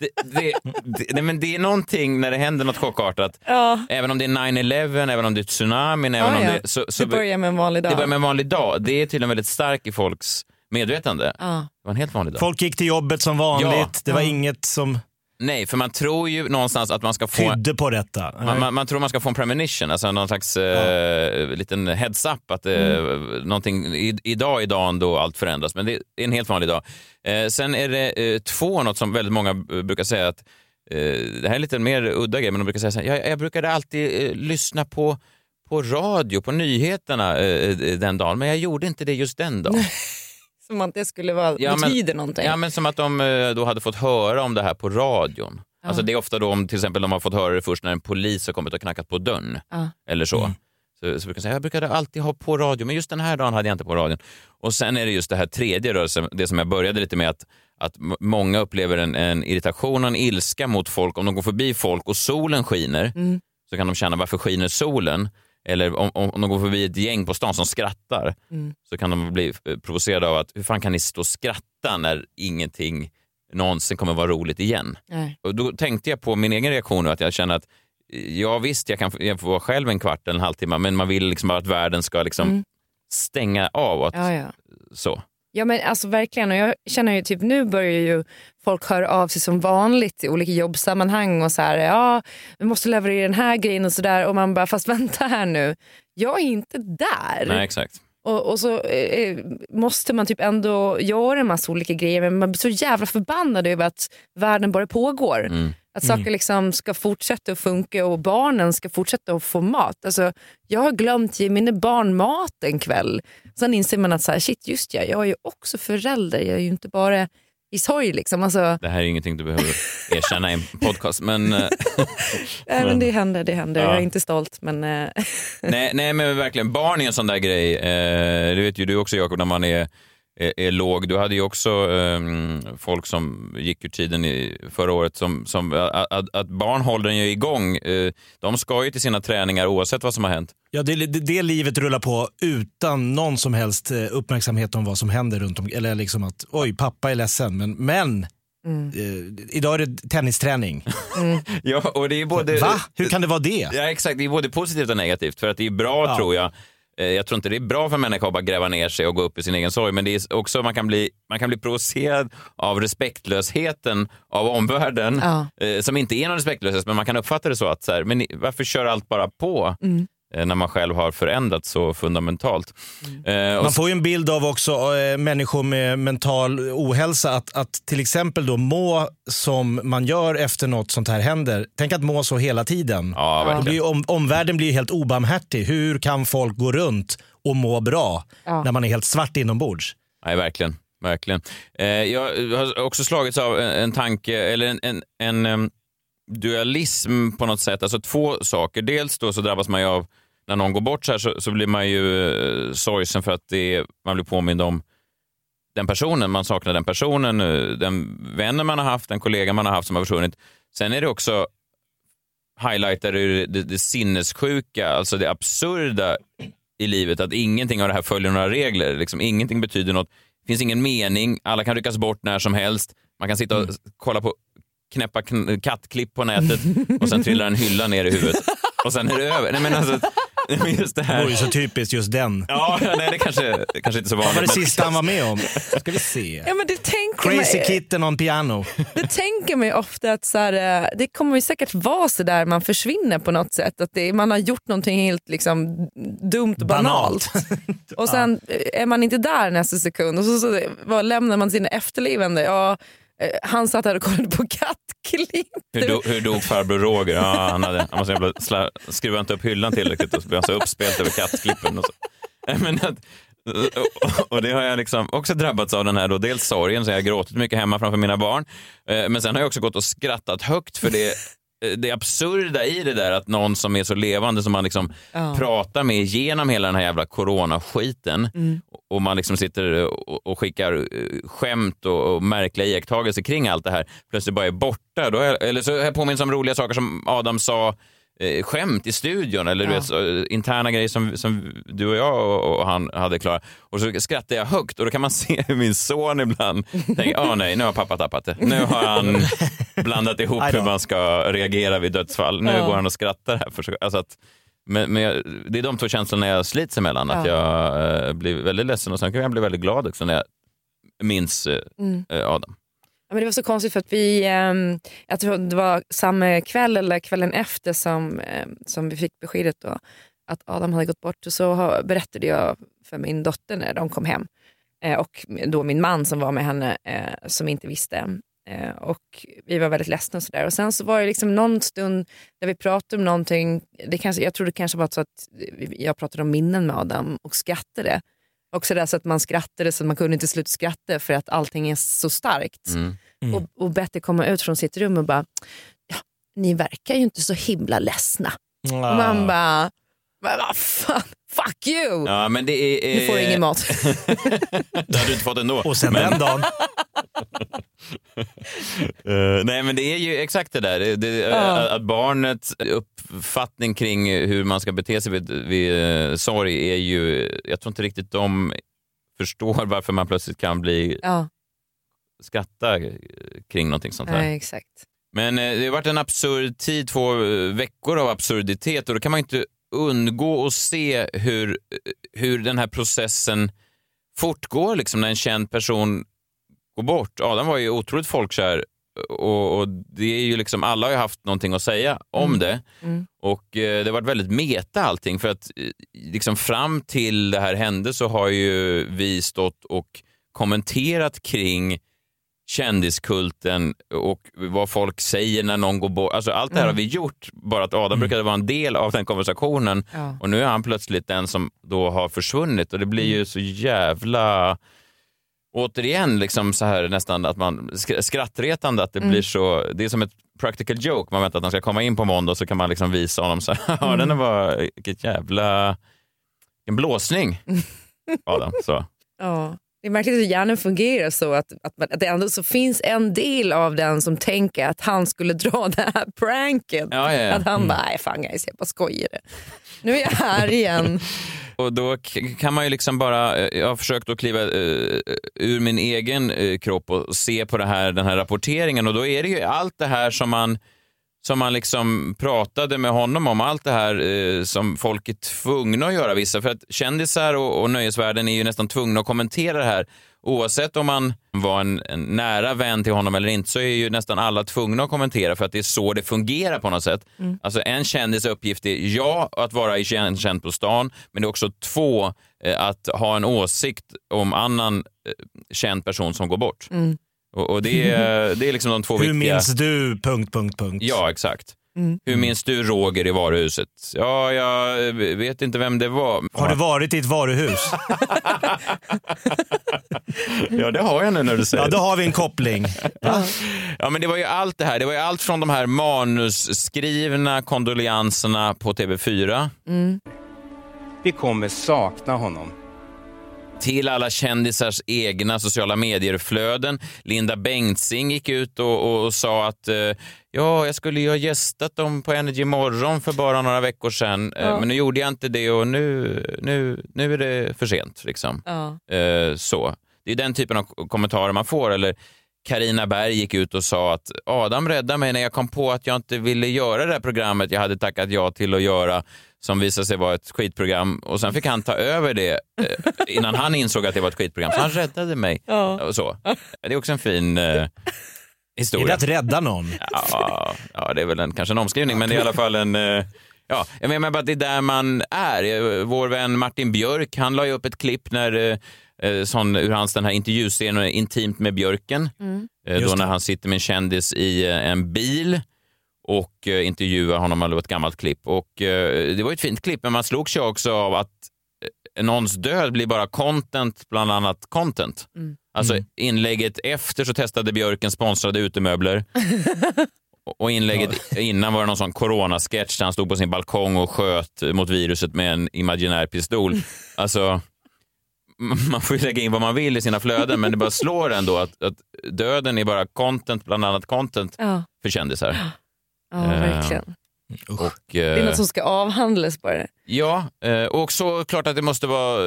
Det, det, det, nej, men det är någonting när det händer något chockartat, Ja. även om det är 9-11, även om det är tsunamin, även Ja, om ja. det... Så, så det börjar med en vanlig dag. det börjar med en vanlig dag. Det är tydligen väldigt starkt i folks medvetande. ja. Det var en helt vanlig dag. Folk gick till jobbet som vanligt. Ja. Det var Ja. inget som Nej, för man tror ju någonstans att man ska få... tydde på detta. Man, man, man tror man ska få en premonition, alltså någon slags eh, liten heads up att eh, Mm. någonting, i, idag är dagen då allt förändras, men det är en helt vanlig dag. Eh, sen är det eh, två, något som väldigt många eh, brukar säga att eh, det här är lite mer udda grej, men de brukar säga så här, jag, jag brukade alltid eh, lyssna på på radio, på nyheterna eh, den dagen, men jag gjorde inte det just den dagen. Som att det skulle vara, Ja, men- betyder någonting. Ja, men som att de eh, då hade fått höra om det här på radion. Ja. Alltså det är ofta då om till exempel de har fått höra det först när en polis har kommit och knackat på dörren. Ja. Eller så. Så, så brukar jag säga, jag brukade alltid ha på radio, men just den här dagen hade jag inte på radion. Och sen är det just det här tredje, som- det som jag började lite med, att, att många upplever en, en irritation och en ilska mot folk. Om de går förbi folk och solen skiner, Mm. så kan de känna varför skiner solen? Eller om, om, de går förbi ett gäng på stan som skrattar, Mm. så kan de bli eh, provocerade av att hur fan kan ni stå och skratta när ingenting någonsin kommer vara roligt igen? Nej. Och då tänkte jag på min egen reaktion och att jag känner att eh, ja visst, jag kan jag får vara själv en kvart eller en halvtimme, men man vill liksom att världen ska liksom Mm. stänga av. Att, Ja, ja. Så. Ja men alltså verkligen och jag känner ju typ nu börjar ju folk höra av sig som vanligt i olika jobbsammanhang och så här ja vi måste leverera den här grejen och sådär och man bara fast vänta här nu jag är inte där. Nej, exakt. Och, och så eh, måste man typ ändå göra en massa olika grejer men man blir så jävla förbannad över att världen bara pågår. Mm. Att saker liksom ska fortsätta att funka och barnen ska fortsätta att få mat. Alltså, jag har glömt ge mina barn mat en kväll. Sen inser man att så här, shit just ja, jag är ju också förälder. Jag är ju inte bara i sorg. Liksom. Alltså, Det här är ingenting du behöver erkänna i en podcast, men eh, nej, men det händer, det händer. Ja. Jag är inte stolt men... eh, nej, nej, men verkligen. Barn är en sån där grej. Eh, det vet ju du också Jakob, när man är, är, är låg. Du hade ju också ehm, folk som gick ur tiden i, förra året som, som att, att, barn håller en ju igång. Eh, de ska ju till sina träningar oavsett vad som har hänt. Ja, det, det, det livet rullar på utan någon som helst eh, uppmärksamhet om vad som händer runt om. Eller liksom att oj, pappa är ledsen. Men, men Mm. eh, idag är det tennisträning. Ja, och det är både... Va? Hur kan det vara det? Ja, exakt. Det är både positivt och negativt. För att det är bra, Ja. tror jag. Eh, Jag tror inte det är bra för en människa att bara gräva ner sig och gå upp i sin egen sorg, men det är också man kan bli, man kan bli provocerad av respektlösheten av omvärlden, Ja. eh, som inte är någon respektlöshet, men man kan uppfatta det så att så här, men varför kör allt bara på? Mm. Eh, när man själv har förändrats så fundamentalt. Eh, och Man får ju en bild av också eh, människor med mental ohälsa att, att till exempel då må som man gör efter något sånt här händer. Tänk att må så hela tiden. Ja, blir, om, omvärlden blir helt obarmhärtig. Hur kan folk gå runt och må bra Ja. när man är helt svart inombords? Nej, verkligen. verkligen. Eh, jag har också slagits av en, en tanke, eller en, en, en dualism på något sätt. Alltså två saker. Dels då så drabbas man ju av, när någon går bort så här så, så blir man ju eh, sorgsen för att det, är- man blir påmind om den personen, man saknar den personen, eh, den vännen man har haft, den kollega man har haft som har försvunnit. Sen är det också highlightar det, det, det sinnessjuka, alltså det absurda i livet, att ingenting av det här följer några regler. Liksom, ingenting betyder något. Det finns ingen mening, alla kan ryckas bort när som helst. Man kan sitta och kolla på knäppa kn- kattklipp på nätet och sen trillar en hylla ner i huvudet. Och sen är det över. Nej, men alltså, just det Det här. vore ju så typiskt just den. Ja, nej, det kanske, kanske inte så vanligt. Vad var det men- sista han var med om? Ska vi se. Ja, men det tänker Crazy mig, kitten on piano. det tänker mig ofta att så här, eh, det kommer ju säkert vara så där man försvinner på något sätt. Att det, man har gjort någonting helt liksom, dumt och banalt. och sen eh, är man inte där nästa sekund och så, så vad lämnar man sina efterlevande. Ja, Eh, han satt här och kollade på kattklipp. Hur, do, hur dog farbror Roger? Ja, han, hade, han jävla slä, skruvade inte upp hyllan tillräckligt och så blev han så uppspelt över kattklippen. Och, så. Men att, och, det har jag liksom också drabbats av den här då, dels sorgen, så jag har gråtit mycket hemma framför mina barn. Eh, men sen har jag också gått och skrattat högt för det det absurda i det där att någon som är så levande som man liksom Ja. pratar med genom hela den här jävla coronaskiten Mm. och man liksom sitter och, och skickar eh, skämt och, och märkliga iakttagelser kring allt det här plötsligt bara är borta. Då är, eller så jag påminns om roliga saker som Adam sa eh, skämt i studion eller du Ja. vet, så, eh, interna grejer som, som du och jag och, och han hade klara. Och så skrattar jag högt och då kan man se hur min son ibland tänker, åh nej, nu har pappa tappat det. Nu har han blandat ihop hur man ska reagera vid dödsfall. Nu Ja. går han och skrattar här. För, alltså att, men, men jag, det är de två känslorna jag slits emellan. Att Ja. jag eh, blir väldigt ledsen och sen kan jag bli väldigt glad också när jag minns eh, Mm. eh, Adam. Ja, men det var så konstigt för att vi, eh, jag tror det var samma kväll eller kvällen efter som, eh, som vi fick beskedet då, att Adam hade gått bort. Och så har- berättade jag för min dotter när de kom hem eh, och då min man som var med henne eh, som inte visste. Eh, och vi var väldigt ledsna och sådär. Och sen så var det liksom någon stund där vi pratade om någonting, det kanske, jag tror det kanske var så att jag pratade om minnen med Adam och skrattade. Och så, där, så att man skrattade så att man kunde inte sluta skratta för att allting är så starkt. Mm. Och, och Betty kommer ut från sitt rum och bara, ja, ni verkar ju inte så himla ledsna. Och man bara, men vad fan, fuck you! Ja, men det är, Nu får du ingen mat. det har du inte fått ändå. Och sen men, den dagen. Eh, nej, men det är ju exakt det där. Det, Ja. Att barnets uppfattning kring hur man ska bete sig vid, vid uh, sorg är ju... Jag tror inte riktigt de förstår varför man plötsligt kan bli skratta kring någonting sånt här. nej, exakt. Men det har varit en absurd tid, två veckor av absurditet och då kan man ju inte undgå att se hur, hur den här processen fortgår liksom när en känd person går bort. Adam var ju otroligt folkkär och, och det är ju liksom, alla har ju haft någonting att säga om Mm. det. Mm. Och eh, det har varit väldigt meta allting för att eh, liksom fram till det här hände så har ju vi stått och kommenterat kring kändiskulten och vad folk säger när någon går bort. Alltså allt det här Mm. har vi gjort, bara att Adam brukade vara en del av den konversationen Ja. och nu är han plötsligt den som då har försvunnit och det blir Mm. ju så jävla återigen liksom så här nästan att man sk- skrattretande att det Mm. blir så, det är som ett practical joke, man väntar att han ska komma in på måndag så kan man liksom visa honom så här, ja Mm. den var, vilket jävla, en blåsning Adam. Så. Ja. Det är märkligt hur hjärnan fungerar så att, att, att det ändå så finns en del av den som tänker att han skulle dra det här pranket. Ja, ja, ja. Att han Mm. bara, nej fan guys, jag bara skojade. Nu är jag här igen. Och då kan man ju liksom bara, eh, jag har försökt att kliva eh, ur min egen eh, kropp och se på här, den här rapporteringen och då är det ju allt det här som man som man liksom pratade med honom om allt det här eh, som folk är tvungna att göra vissa. För att kändisar och, och nöjesvärlden är ju nästan tvungna att kommentera det här. Oavsett om man var en, en nära vän till honom eller inte så är ju nästan alla tvungna att kommentera för att det är så det fungerar på något sätt. Mm. Alltså en kändis uppgift är ja, att vara känd, känd på stan, men det är också två, eh, att ha en åsikt om annan eh, känd person som går bort. Mm. Och, och det, är, det är liksom de två Hur viktiga... minns du... Punkt, punkt, punkt. Ja, exakt. Mm. Hur minns du Roger i varuhuset? Ja, jag vet inte vem det var. Har du varit i ett varuhus? Ja, det har jag nu när du säger Ja, det. då har vi en koppling. Ja, men det var ju allt det här. Det var ju allt från de här manusskrivna kondolenserna på TV4 Mm. Vi kommer sakna honom. Till alla kändisars egna sociala medier-flöden. Linda Bengtzing gick ut och, och, och sa att eh, ja, jag skulle ju ha gästat dem på Energy Morgon för bara några veckor sedan, eh, Ja. men nu gjorde jag inte det och nu, nu, nu är det för sent. Liksom. Ja. Eh, så. Det är den typen av kommentarer man får. Eller Karina Berg gick ut och sa att Adam räddade mig när jag kom på att jag inte ville göra det här programmet jag hade tackat ja till att göra som visade sig vara ett skitprogram och sen fick han ta över det eh, innan han insåg att det var ett skitprogram. Så han räddade mig. Ja. Och så. Det är också en fin eh, Är det historia. att rädda någon? Ja, ja, det är väl en, kanske en omskrivning, men det är i alla fall en... eh, Ja, jag menar bara att det är där man är. Eh, Vår vän Martin Björk, han la ju upp ett klipp när, eh, eh, sån, ur hans den här intervjuscenen Intimt med Björken. Mm. Eh, Då när han sitter med en kändis i eh, en bil och eh, intervjuar honom, eller ett gammalt klipp. Och, eh, det var ett fint klipp, men man slogs ju också av att eh, någons död blir bara content, bland annat content. Mm. Alltså Mm. inlägget efter så testade Björken sponsrade utemöbler. Och inlägget innan var det någon sån coronasketch där han stod på sin balkong och sköt mot viruset med en imaginär pistol. Alltså, man får ju lägga in vad man vill i sina flöden, men det bara slår ändå att, att döden är bara content, bland annat content Ja. för kändisar. Ja, Eh, verkligen. Och, Det är eh, något som ska avhandlas bara. Ja, eh, och så klart att det måste vara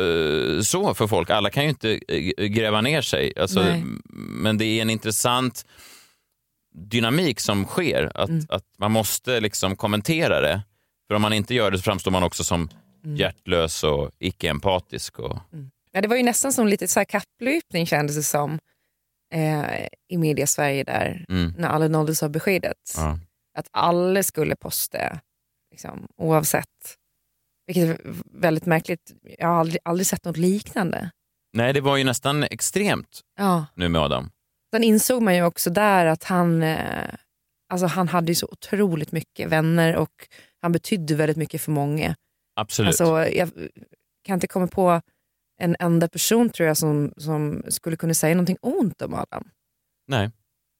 eh, så för folk. Alla kan ju inte eh, gräva ner sig. Alltså, men det är en intressant dynamik som sker. Att, Mm. att man måste liksom kommentera det. För om man inte gör det så framstår man också som Mm. hjärtlös och icke-empatisk. Och... Ja, det var ju nästan som lite så här kapplöpning kändes det som eh, i media Sverige där Mm. när alla nåddes av beskedet. Ja. Att alla skulle posta liksom, oavsett. Vilket är väldigt märkligt. Jag har aldrig, aldrig sett något liknande. Nej, det var ju nästan extremt Ja. nu med Adam. Sen insåg man ju också där att han, eh, alltså han hade ju så otroligt mycket vänner och han betydde väldigt mycket för många. Absolut. Alltså, jag kan inte komma på en enda person tror jag som, som skulle kunna säga någonting ont om Adam. Nej,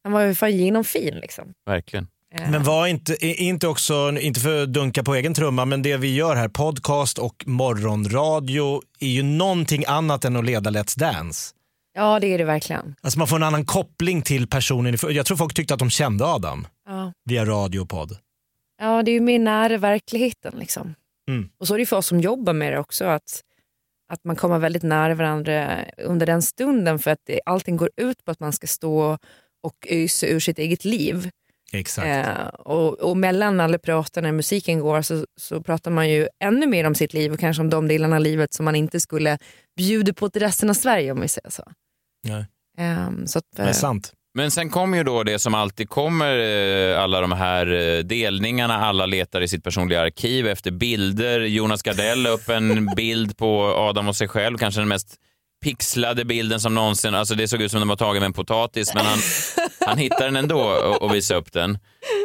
Han var ju fan genomfin liksom. verkligen. Eh, Men var inte, inte också, inte för att dunka på egen trumma, men det vi gör här, podcast och morgonradio, är ju någonting annat än att leda Let's Dance. Ja det är det verkligen. Alltså man får en annan koppling till personen. Jag tror folk tyckte att de kände Adam Ja, via radio och podd. ja det är ju mer nära verkligheten. Liksom. Mm. Och så är det ju för oss som jobbar med det också. Att, att man kommer väldigt nära varandra under den stunden för att det, allting går ut på att man ska stå och ösa ur sitt eget liv. Exakt. Eh, och, och mellan alla pratar när musiken går så, så pratar man ju ännu mer om sitt liv och kanske om de delarna av livet som man inte skulle bjuda på till resten av Sverige om vi säger så. Nej. Ehm, så att, Det är sant. Men sen kommer ju då det som alltid kommer, eh, alla de här eh, delningarna, alla letar i sitt personliga arkiv efter bilder. Jonas Gardell upp en bild på Adam och sig själv, kanske den mest pixlade bilden som någonsin, alltså det såg ut som den var tagen med en potatis, men han, han hittade den ändå och, och visade upp den.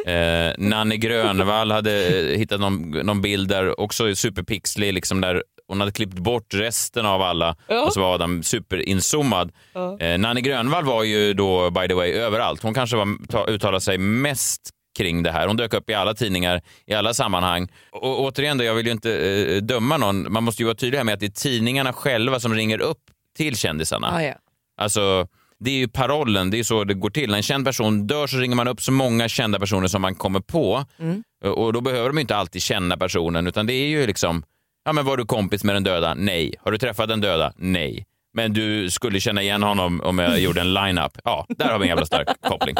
Eh, Nanne Grönvall hade eh, hittat någon, någon bild där, också superpixlig, liksom där hon hade klippt bort resten av alla Ja. och så var Adam superinzoomad. Ja. Eh, Nanne Grönvall var ju då, by the way, överallt. Hon kanske var, ta, uttalade sig mest kring det här. Hon dök upp i alla tidningar, i alla sammanhang. Och återigen, då, jag vill ju inte eh, döma någon. Man måste ju vara tydlig här med att det är tidningarna själva som ringer upp till kändisarna. Ah, ja. Alltså, det är ju parollen, det är så det går till. När en känd person dör så ringer man upp så många kända personer som man kommer på. Mm. Och då behöver de inte alltid känna personen, utan det är ju liksom, ja men var du kompis med den döda? Nej. Har du träffat den döda? Nej. Men du skulle känna igen honom om jag gjorde en line-up? Ja, där har vi en jävla stark koppling.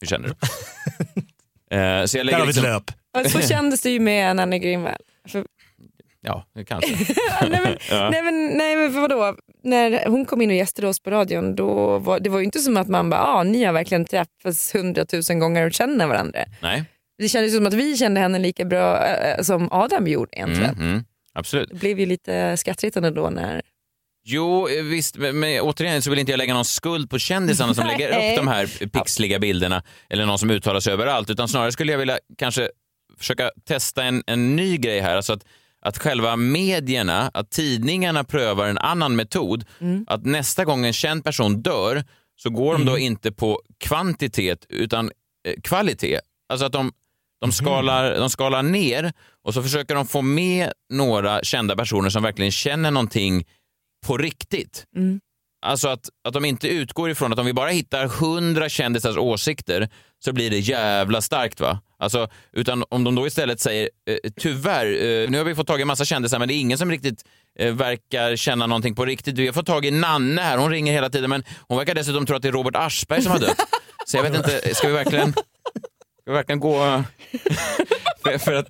Hur känner du? Eh, så jag lägger Där har vi ett liksom, löp. Så kändes det ju med Nanne. För- Ja, kanske. nej, men, Ja. nej, men, nej men vadå, när hon kom in och gästade oss på radion då var det var ju inte som att man bara, ah, ni har verkligen träffats hundratusen gånger och känner varandra. Nej. Det kändes som att vi kände henne lika bra eh, som Adam gjorde egentligen. Mm, mm, absolut. Det blev ju lite skrattretande då när... Jo, eh, visst, men, återigen så vill inte jag lägga någon skuld på kändisarna som lägger upp de här pixliga bilderna eller någon som uttalar sig överallt, utan snarare skulle jag vilja kanske försöka testa en, en ny grej här. Alltså att, att själva medierna, att tidningarna prövar en annan metod. Att nästa gång en känd person dör så går de då inte på kvantitet utan eh, kvalitet. Alltså att de, de, skalar, de skalar ner och så försöker de få med några kända personer som verkligen känner någonting på riktigt. Alltså att, att de inte utgår ifrån att om vi bara hittar hundra kändisars åsikter så blir det jävla starkt. va? Alltså, utan om de då istället säger eh, tyvärr, eh, nu har vi fått tag i en massa kändisar men det är ingen som riktigt eh, verkar känna någonting på riktigt. Vi har fått tag i Nanne här, hon ringer hela tiden men hon verkar dessutom tro att det är Robert Aschberg som har dött. Så jag vet inte, ska vi verkligen, ska vi verkligen gå... för, för att,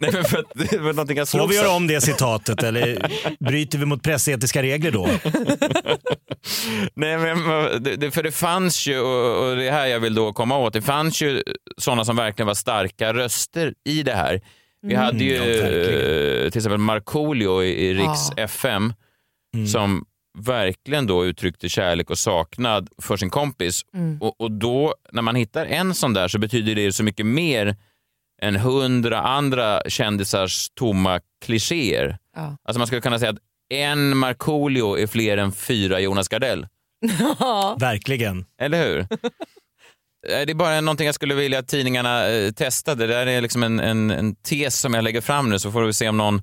nej, men för att det någonting jag Får vi göra om det citatet eller bryter vi mot pressetiska regler då? Nej, men, för det fanns ju, och det är här jag vill då komma åt, det fanns ju sådana som verkligen var starka röster i det här. Vi Mm. hade ju Ja, till exempel Markoolio i, i Riks Ja. FM Mm. som verkligen då uttryckte kärlek och saknad för sin kompis. Mm. Och, och då, när man hittar en sån där så betyder det så mycket mer än hundra andra kändisars tomma klichéer. Ja. Alltså man skulle kunna säga att en Markoolio är fler än fyra Jonas Gardell. Verkligen. Eller hur? Eh, Det är bara någonting jag skulle vilja att tidningarna eh, testade. Det där är liksom en, en, en tes som jag lägger fram nu så får vi se om någon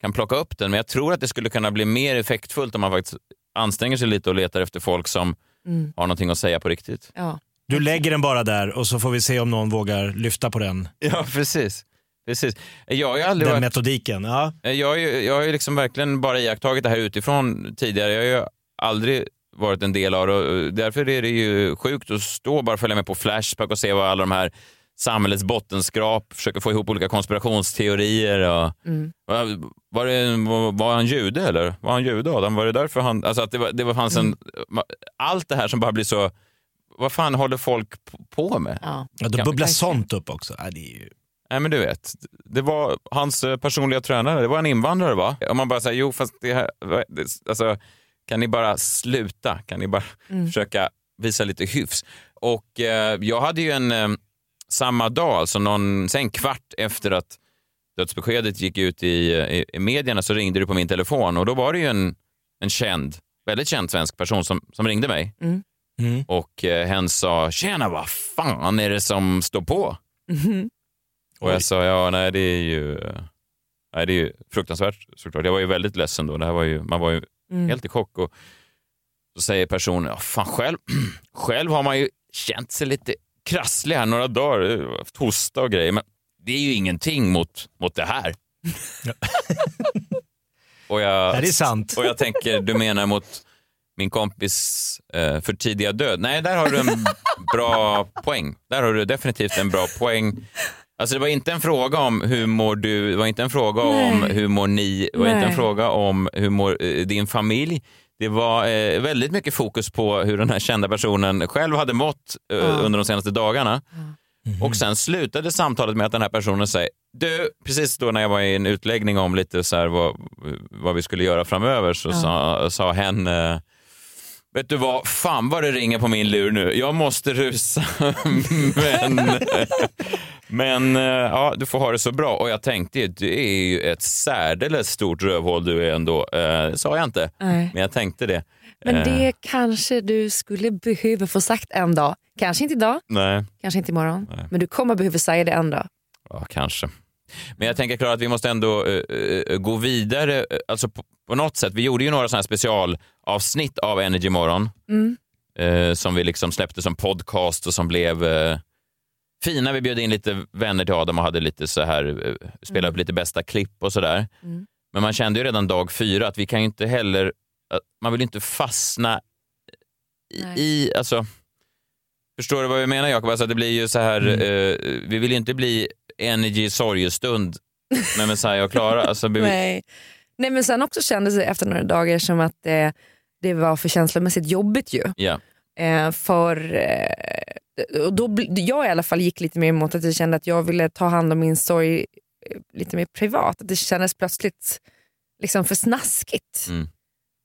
kan plocka upp den. Men jag tror att det skulle kunna bli mer effektfullt om man faktiskt anstränger sig lite och letar efter folk som Mm. har någonting att säga på riktigt. Ja. Du lägger den bara där och så får vi se om någon vågar lyfta på den, Ja, precis. precis. Jag har ju aldrig den varit... metodiken. Ja. Jag har ju, jag har ju liksom verkligen bara iakttagit det här utifrån tidigare. Jag har ju aldrig varit en del av det och därför är det ju sjukt att stå och bara följa med på Flashback och se vad alla de här samhällets bottenskrap försöker få ihop olika konspirationsteorier. Och, Mm. var, var, det, var, var han jude eller? Var han jude Adam? Var det därför han... Alltså att det, var, det var, fanns en... Allt det här som bara blir så... Vad fan håller folk på med? Ja. Ja, då bubblar sånt upp också. Ja, det är ju... Nej men du vet, det var hans eh, personliga tränare, det var en invandrare va? Om man bara säger jo fast det här, det, alltså, kan ni bara sluta? Kan ni bara Mm. försöka visa lite hyfs? Och eh, jag hade ju en, eh, samma dag, alltså någon, sen kvart efter att dödsbeskedet gick ut i, i, i medierna så ringde du på min telefon och då var det ju en, en känd, väldigt känd svensk person som, som ringde mig. Mm. Mm. Och eh, hen sa, tjena vad fan är det som står på? Mhm. Och jag sa, ja nej det är ju, nej, det är ju fruktansvärt såklart. Jag var ju väldigt ledsen då. Det här var ju, man var ju Mm. helt i chock. Och så säger personen, ja fan själv, själv har man ju känt sig lite krasslig här några dagar, haft hosta och grejer. Men det är ju ingenting mot, mot det här. och jag, Ja, det är sant. Och jag tänker, du menar mot min kompis eh, för tidiga död? Nej, där har du en bra poäng. Där har du definitivt en bra poäng. Alltså det var inte en fråga om hur mår du, det var inte en fråga om Nej. hur mår ni, det var inte en Nej. fråga om hur mår eh, din familj. Det var eh, väldigt mycket fokus på hur den här kända personen själv hade mått eh, Ja. under de senaste dagarna. Mhm. Och sen slutade samtalet med att den här personen säger, du, precis då när jag var i en utläggning om lite så vad, vad vi skulle göra framöver så Ja. sa, sa hen, eh, vet du vad, fan vad det ringer på min lur nu, jag måste rusa. men men eh, ja, du får ha det så bra. Och jag tänkte ju, du är ju ett särdeles stort rövhål du är ändå. Eh, det sa jag inte, Nej. men jag tänkte det. Men Eh, det kanske du skulle behöva få sagt en dag. Kanske inte idag, Nej. kanske inte imorgon. Nej. Men du kommer behöva säga det en dag. Ja, kanske. Men jag tänker Klara att vi måste ändå eh, eh, gå vidare. eh, Alltså på, på något sätt. Vi gjorde ju några sådana här specialavsnitt av Energy Morgon Mm. eh, som vi liksom släppte som podcast och som blev fina. Vi bjöd in lite vänner till Adam och hade lite så här, eh, spelade upp lite bästa klipp och sådär. Mm. Men man kände ju redan dag fyra att vi kan ju inte heller, man vill inte fastna i, i alltså Förstår du vad jag menar Jakob? Alltså, det blir ju så här, Mm. vi vill ju inte bli Energy sorgestund med Messiah och Klara. Alltså, Nej. Nej men sen också kändes det efter några dagar som att det, det var för känslomässigt jobbigt ju. Ja. Eh, för, eh, och då, jag i alla fall gick lite mer emot att jag kände att jag ville ta hand om min sorg eh, lite mer privat. Att det kändes plötsligt liksom för snaskigt. Mm.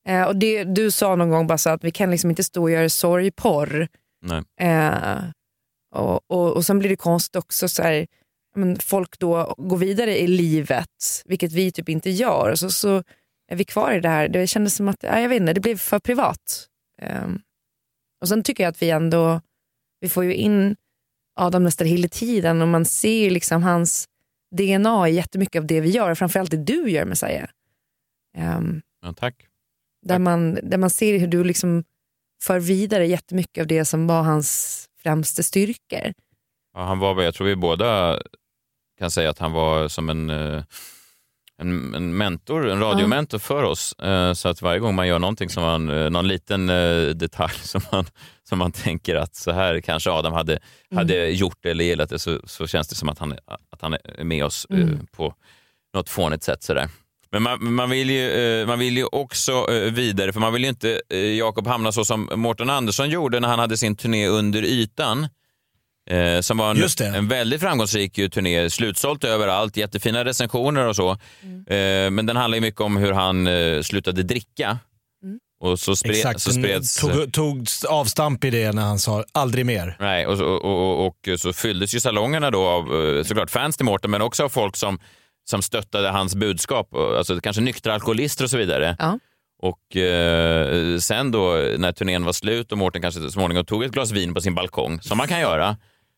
Eh, och det, du sa någon gång bara så att vi kan liksom inte stå och göra sorgporr. Nej. Eh, och, och, och sen blir det konstigt också så här, men folk då går vidare i livet, vilket vi typ inte gör. Så, så är vi kvar i det här. Det kändes som att ja, jag vet inte, det blev för privat. Ehm, och sen tycker jag att vi ändå, vi får ju in Adam nästan hela tiden och man ser liksom hans DNA i jättemycket av det vi gör, framförallt det du gör Messiah. Um, Ja, tack. där, man, där man ser hur du liksom för vidare jättemycket av det som var hans främsta styrkor. Ja, han var, jag tror vi båda kan säga att han var som en, eh, en, en mentor, en radiomentor för oss. Eh, Så att varje gång man gör någonting som man, eh, någon liten detalj som man, som man tänker att så här kanske Adam hade, hade gjort eller gillat det så, så känns det som att han, att han är med oss Mm. på något fånigt sätt. Sådär. Men man, man, vill ju, man vill ju också vidare, för man vill ju inte, Jakob, hamna så som Mårten Andersson gjorde när han hade sin turné Under ytan. Eh, som var en, en väldigt framgångsrik ju turné, slutsålt överallt, jättefina recensioner och så. Eh, men den handlar ju mycket om hur han eh, slutade dricka. Och så, spred, Exakt, så spreds... tog, tog avstamp i det när han sa aldrig mer. Nej, och, och, och, och så fylldes ju salongerna då av eh, såklart fans till Mårten, men också av folk som, som stöttade hans budskap. Och, Alltså kanske nyktra alkoholister och så vidare. Ja. Och eh, sen då när turnén var slut och Mårten kanske så småningom tog ett glas vin på sin balkong, som man kan göra,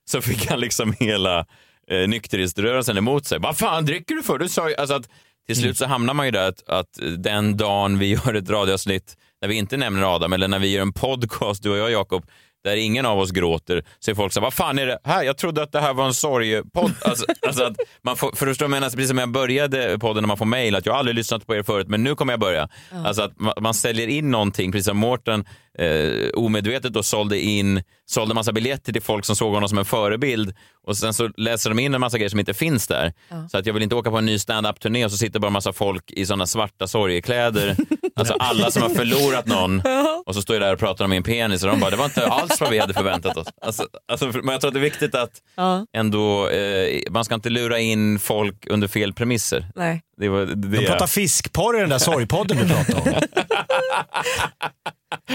så fick han liksom hela eh, nykteriströrelsen emot sig. Vad fan dricker du för? Du sa ju, alltså att till slut så hamnar man ju där att, att den dagen vi gör ett radioavsnitt när vi inte nämner Adam eller när vi gör en podcast, du och jag Jakob, där ingen av oss gråter, så är folk så här, vad fan är det här? Jag trodde att det här var en sorgepodd. Alltså, alltså att man får, för förstå, men alltså, precis som jag började podden när man får mejl, att jag har aldrig lyssnat på er förut, men nu kommer jag börja. Alltså att man, man säljer in någonting, precis som Mårten eh, omedvetet då sålde in, sålde massa biljetter till folk som såg honom som en förebild och sen så läser de in en massa grejer som inte finns där. Så att jag vill inte åka på en ny stand-up-turné och så sitter bara en massa folk i sådana svarta sorgekläder. Alltså alla som har förlorat någon och så står jag där och pratar om min penis och de bara, det var inte alls vad vi hade förväntat oss. Alltså, alltså, men jag tror att det är viktigt att Ja. ändå, eh, man ska inte lura in folk under fel premisser. Nej. Det var, det, De pratar fiskporr i den där sorgpodden du pratade om.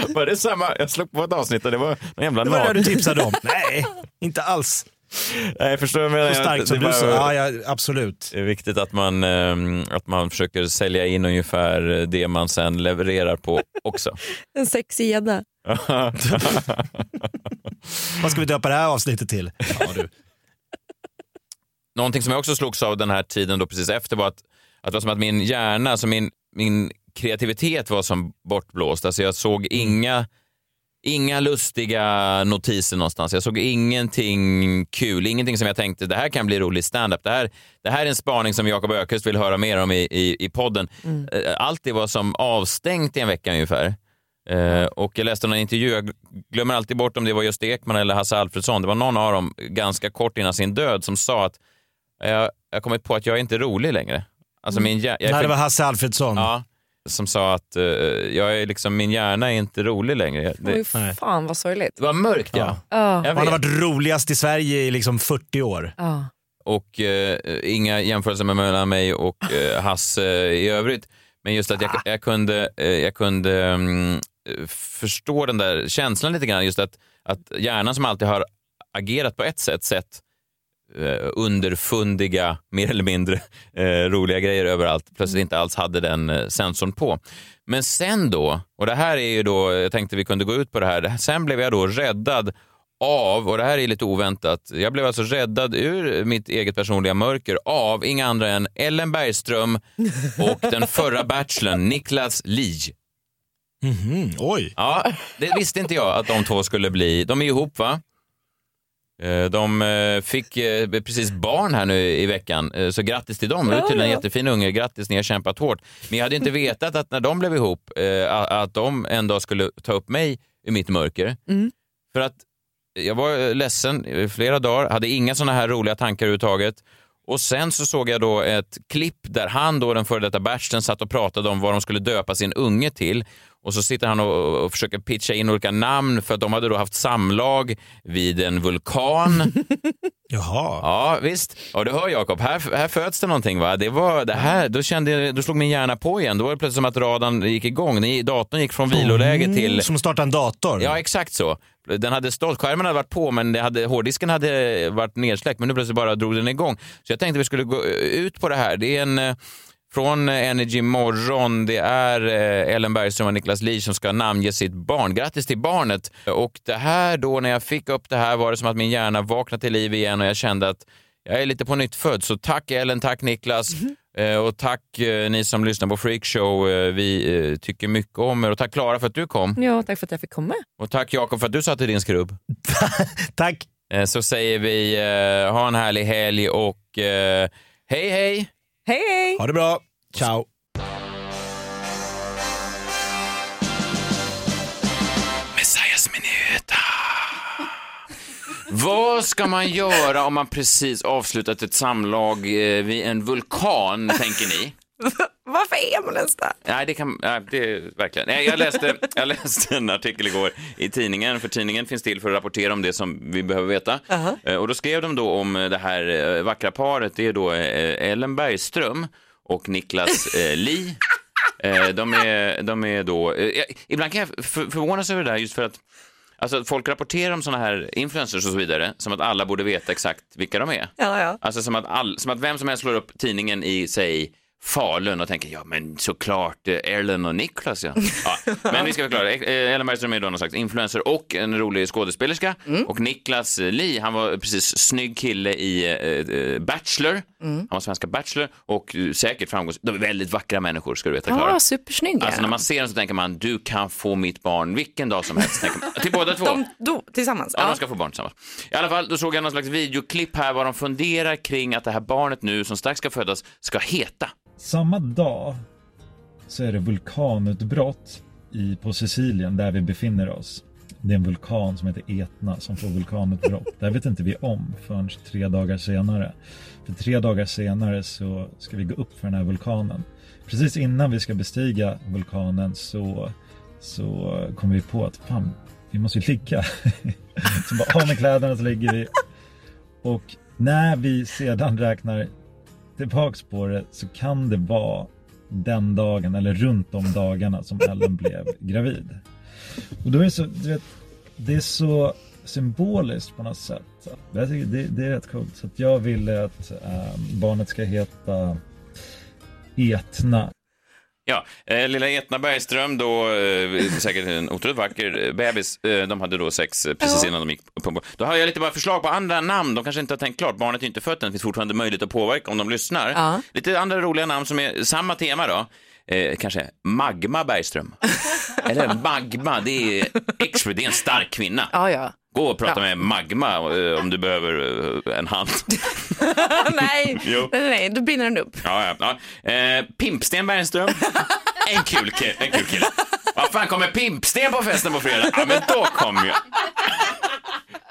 var det samma? Jag slog på ett avsnitt och det var någon jävla Det var det du tipsade om. Nej, inte alls. Nej, jag förstår vad jag menar. Så starkt som du var- sa. Ja, ja, absolut. Det är viktigt att man, eh, att man försöker sälja in ungefär det man sen levererar på också. En sexig gädda. Vad ska vi döpa det här avsnittet till? Ja, du. Någonting som jag också slogs av den här tiden då precis efter var att, att det var som att min hjärna, alltså min, min kreativitet var som bortblåst. Alltså jag såg inga, inga lustiga notiser någonstans. Jag såg ingenting kul, ingenting som jag tänkte det här kan bli rolig standup. Det här, det här är en spaning som Jakob Ökvist vill höra mer om i, i, i podden. Eh, Allt det var som avstängt i en vecka ungefär. Eh, och jag läste någon intervju, jag glömmer alltid bort om det var just Ekman eller Hasse Alfredsson. Det var någon av dem ganska kort innan sin död som sa att jag jag har kommit på att jag är inte rolig längre. Alltså min hjär- Nej, det var Hasse Alfredsson. Ja, som sa att eh, jag är liksom, min hjärna är inte rolig längre. Det, Oj, fan vad sorgligt. det var mörkt ja. Ja. Jag Han har vet. varit roligast i Sverige i liksom 40 år. Ja. Och eh, inga jämförelser mellan mig och eh, Hasse i övrigt. Men just att jag, jag kunde, eh, jag kunde mm, förstå den där känslan lite grann. Just att, att hjärnan som alltid har agerat på ett sätt, sett eh, underfundiga, mer eller mindre eh, roliga grejer överallt, plötsligt inte alls hade den eh, sensorn på. Men sen då, och det här är ju då, jag tänkte vi kunde gå ut på det här, sen blev jag då räddad av, och det här är lite oväntat, jag blev alltså räddad ur mitt eget personliga mörker av inga andra än Ellen Bergström och den förra bachelorn Niklas Li. Mhm, oj. Ja, det visste inte jag att de två skulle bli. De är ihop va? Eh, De eh, fick eh, precis barn här nu i veckan, så grattis till dem. Det är tydligen en jättefin unge. Grattis, ni har kämpat hårt. Men jag hade inte vetat att när de blev ihop, att- de en dag skulle ta upp mig ur mitt mörker. Mm. För att Jag var ledsen i flera dagar, hade inga såna här roliga tankar överhuvudtaget. Och sen så såg jag då ett klipp där han, då, den före detta Bersten, satt och pratade om vad de skulle döpa sin unge till. Och så sitter han och, och försöker pitcha in olika namn för att de hade då haft samlag vid en vulkan. Jaha. Ja, visst. Och du hör Jakob, här, här föds det någonting va? Det var det här, då, kände, då slog min hjärna på igen. Då var det plötsligt som att radarn gick igång. Datorn gick från viloläge till... Mm, Som startar en dator. Ja, exakt så. Den hade stått, skärmen hade varit på men det hade, hårddisken hade varit nedsläckt men nu plötsligt bara drog den igång. Så jag tänkte vi skulle gå eh, ut på det här. Det är en eh, från eh, Energy Morgon. Det är Ellen Bergström och Niklas Lee som ska namnge sitt barn. Grattis till barnet! Och det här då, när jag fick upp det här var det som att min hjärna vaknade till liv igen och jag kände att jag är lite på nytt född. Så tack Ellen, tack Niklas. Eh, och tack eh, ni som lyssnar på Freakshow. Eh, Vi eh, tycker mycket om er. Och tack Klara för att du kom. Ja, tack för att jag fick komma. Och tack Jakob för att du satt i din skrubb. tack. Så säger vi eh, ha en härlig helg och eh, hej hej! Hej hej! Ha det bra. Ciao. Vad ska man göra om man precis avslutat ett samlag eh, vid en vulkan, tänker ni? Varför är man ens där? Nej, det kan, nej, det är verkligen. Nej, jag, läste, jag läste en artikel igår i tidningen, för tidningen finns till för att rapportera om det som vi behöver veta. Eh, Och då skrev de då om det här eh, vackra paret, det är då eh, Ellen Bergström och Niklas eh, Li. Eh, De är, de är då, eh, ibland kan jag för, förvånas över det där just för att Alltså folk rapporterar om sådana här influencers och så vidare som att alla borde veta exakt vilka de är. Ja, ja. Alltså som att, all, som att vem som helst slår upp tidningen i, säg, Falun och tänker ja men såklart eh, Ellen och Niklas ja. ja. Men vi ska förklara, Eh, Ellen Bergström är då någon slags influencer och en rolig skådespelerska och Niklas eh, Li, han var precis snygg kille i eh, eh, Bachelor, han var svenska Bachelor och eh, säkert framgångsrik, de är väldigt vackra människor ska du veta Klara. Ja, supersnygga. Alltså när man ser dem så tänker man du kan få mitt barn vilken dag som helst. Man. Till båda två. De do, tillsammans? Ja, de ska få barn tillsammans. I alla fall, då såg jag någon slags videoklipp här vad de funderar kring att det här barnet nu som strax ska födas ska heta. Samma dag så är det vulkanutbrott i, på Sicilien där vi befinner oss. Det är en vulkan som heter Etna som får vulkanutbrott. Det här vet inte vi om förrän tre dagar senare. För tre dagar senare så ska vi gå upp för den här vulkanen. Precis innan vi ska bestiga vulkanen så, så kommer vi på att fan, vi måste ju ligga. så bara av med kläderna så ligger vi. Och när vi sedan räknar tillbaks på det så kan det vara den dagen eller runt de dagarna som Ellen blev gravid. Och då är det så, du vet, det är så symboliskt på något sätt. Jag tycker det, det är rätt coolt. Så att jag ville att äh, barnet ska heta Etna. Ja, eh, lilla Etna Bergström då, eh, säkert en otroligt vacker eh, bebis, eh, de hade då sex eh, precis innan de gick på. Då har jag lite bara förslag på andra namn, de kanske inte har tänkt klart, barnet är inte fött än, det finns fortfarande möjlighet att påverka om de lyssnar. Ja. Lite andra roliga namn som är samma tema då. Eh, kanske Magma Bergström. Eller Magma, det är, det är en stark kvinna. Ja, ja. Gå och prata med Magma eh, om du behöver eh, en hand. nej, nej, nej, då brinner den upp. Ja, ja, ja. Eh, Pimpsten Bergström. En kul, en kul kille. Vad fan, kommer Pimpsten på festen på fredag? Ja, men då kommer jag.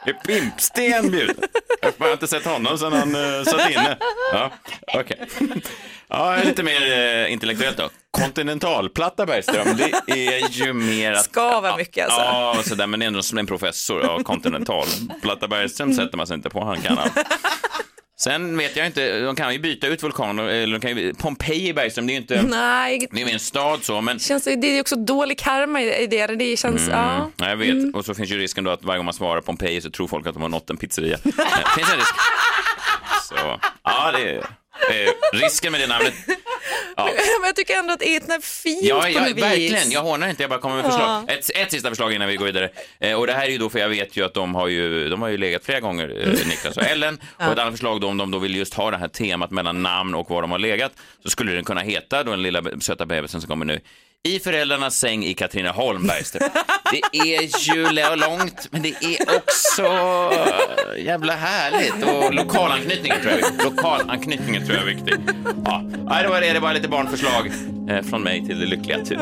Är Pimpsten bjuden? Jag har inte sett honom sedan han uh, satt inne. Ja, okej. Ja, lite mer eh, intellektuellt då. Kontinentalplatta Bergström, det är ju mer att... Ska vara mycket alltså. Ja, sådär, men ändå som en professor. Ja, kontinentalplatta Bergström sätter man sig inte på, han kan allt. Sen vet jag inte, de kan ju byta ut vulkaner, eller de kan ju, Pompeji Bergström, det är ju inte, Nej, det är ju en stad så, men känns, det är också dålig karma i det. Det känns, ja. Mm, ja, jag vet. Mm. Och så finns ju risken då att varje gång man svarar Pompeji så tror folk att de har nått en pizzeria. Finns en risk. Så, ja, det är, eh, risken med det namnet. Ja. Men jag tycker ändå att Etna är fint Ja, på ja något vis. verkligen. Jag hånar inte, jag bara kommer med förslag. Ja. Ett, ett sista förslag innan vi går vidare. Eh, och det här är ju då, för jag vet ju att de har ju, de har ju legat flera gånger, eh, Niklas och Ellen. Ja. Och ett annat förslag då, om de då vill just ha det här temat mellan namn och var de har legat, så skulle den kunna heta, då den lilla söta bebisen som kommer nu, i föräldrarnas säng i Katrineholm, Bergström. Det är ju långt, men det är också jävla härligt. Och lokalanknytningen tror jag är viktig. Lokalanknytningen tror jag är viktig. Ja, det var det. Det var lite barnförslag eh, från mig till det lyckliga tur.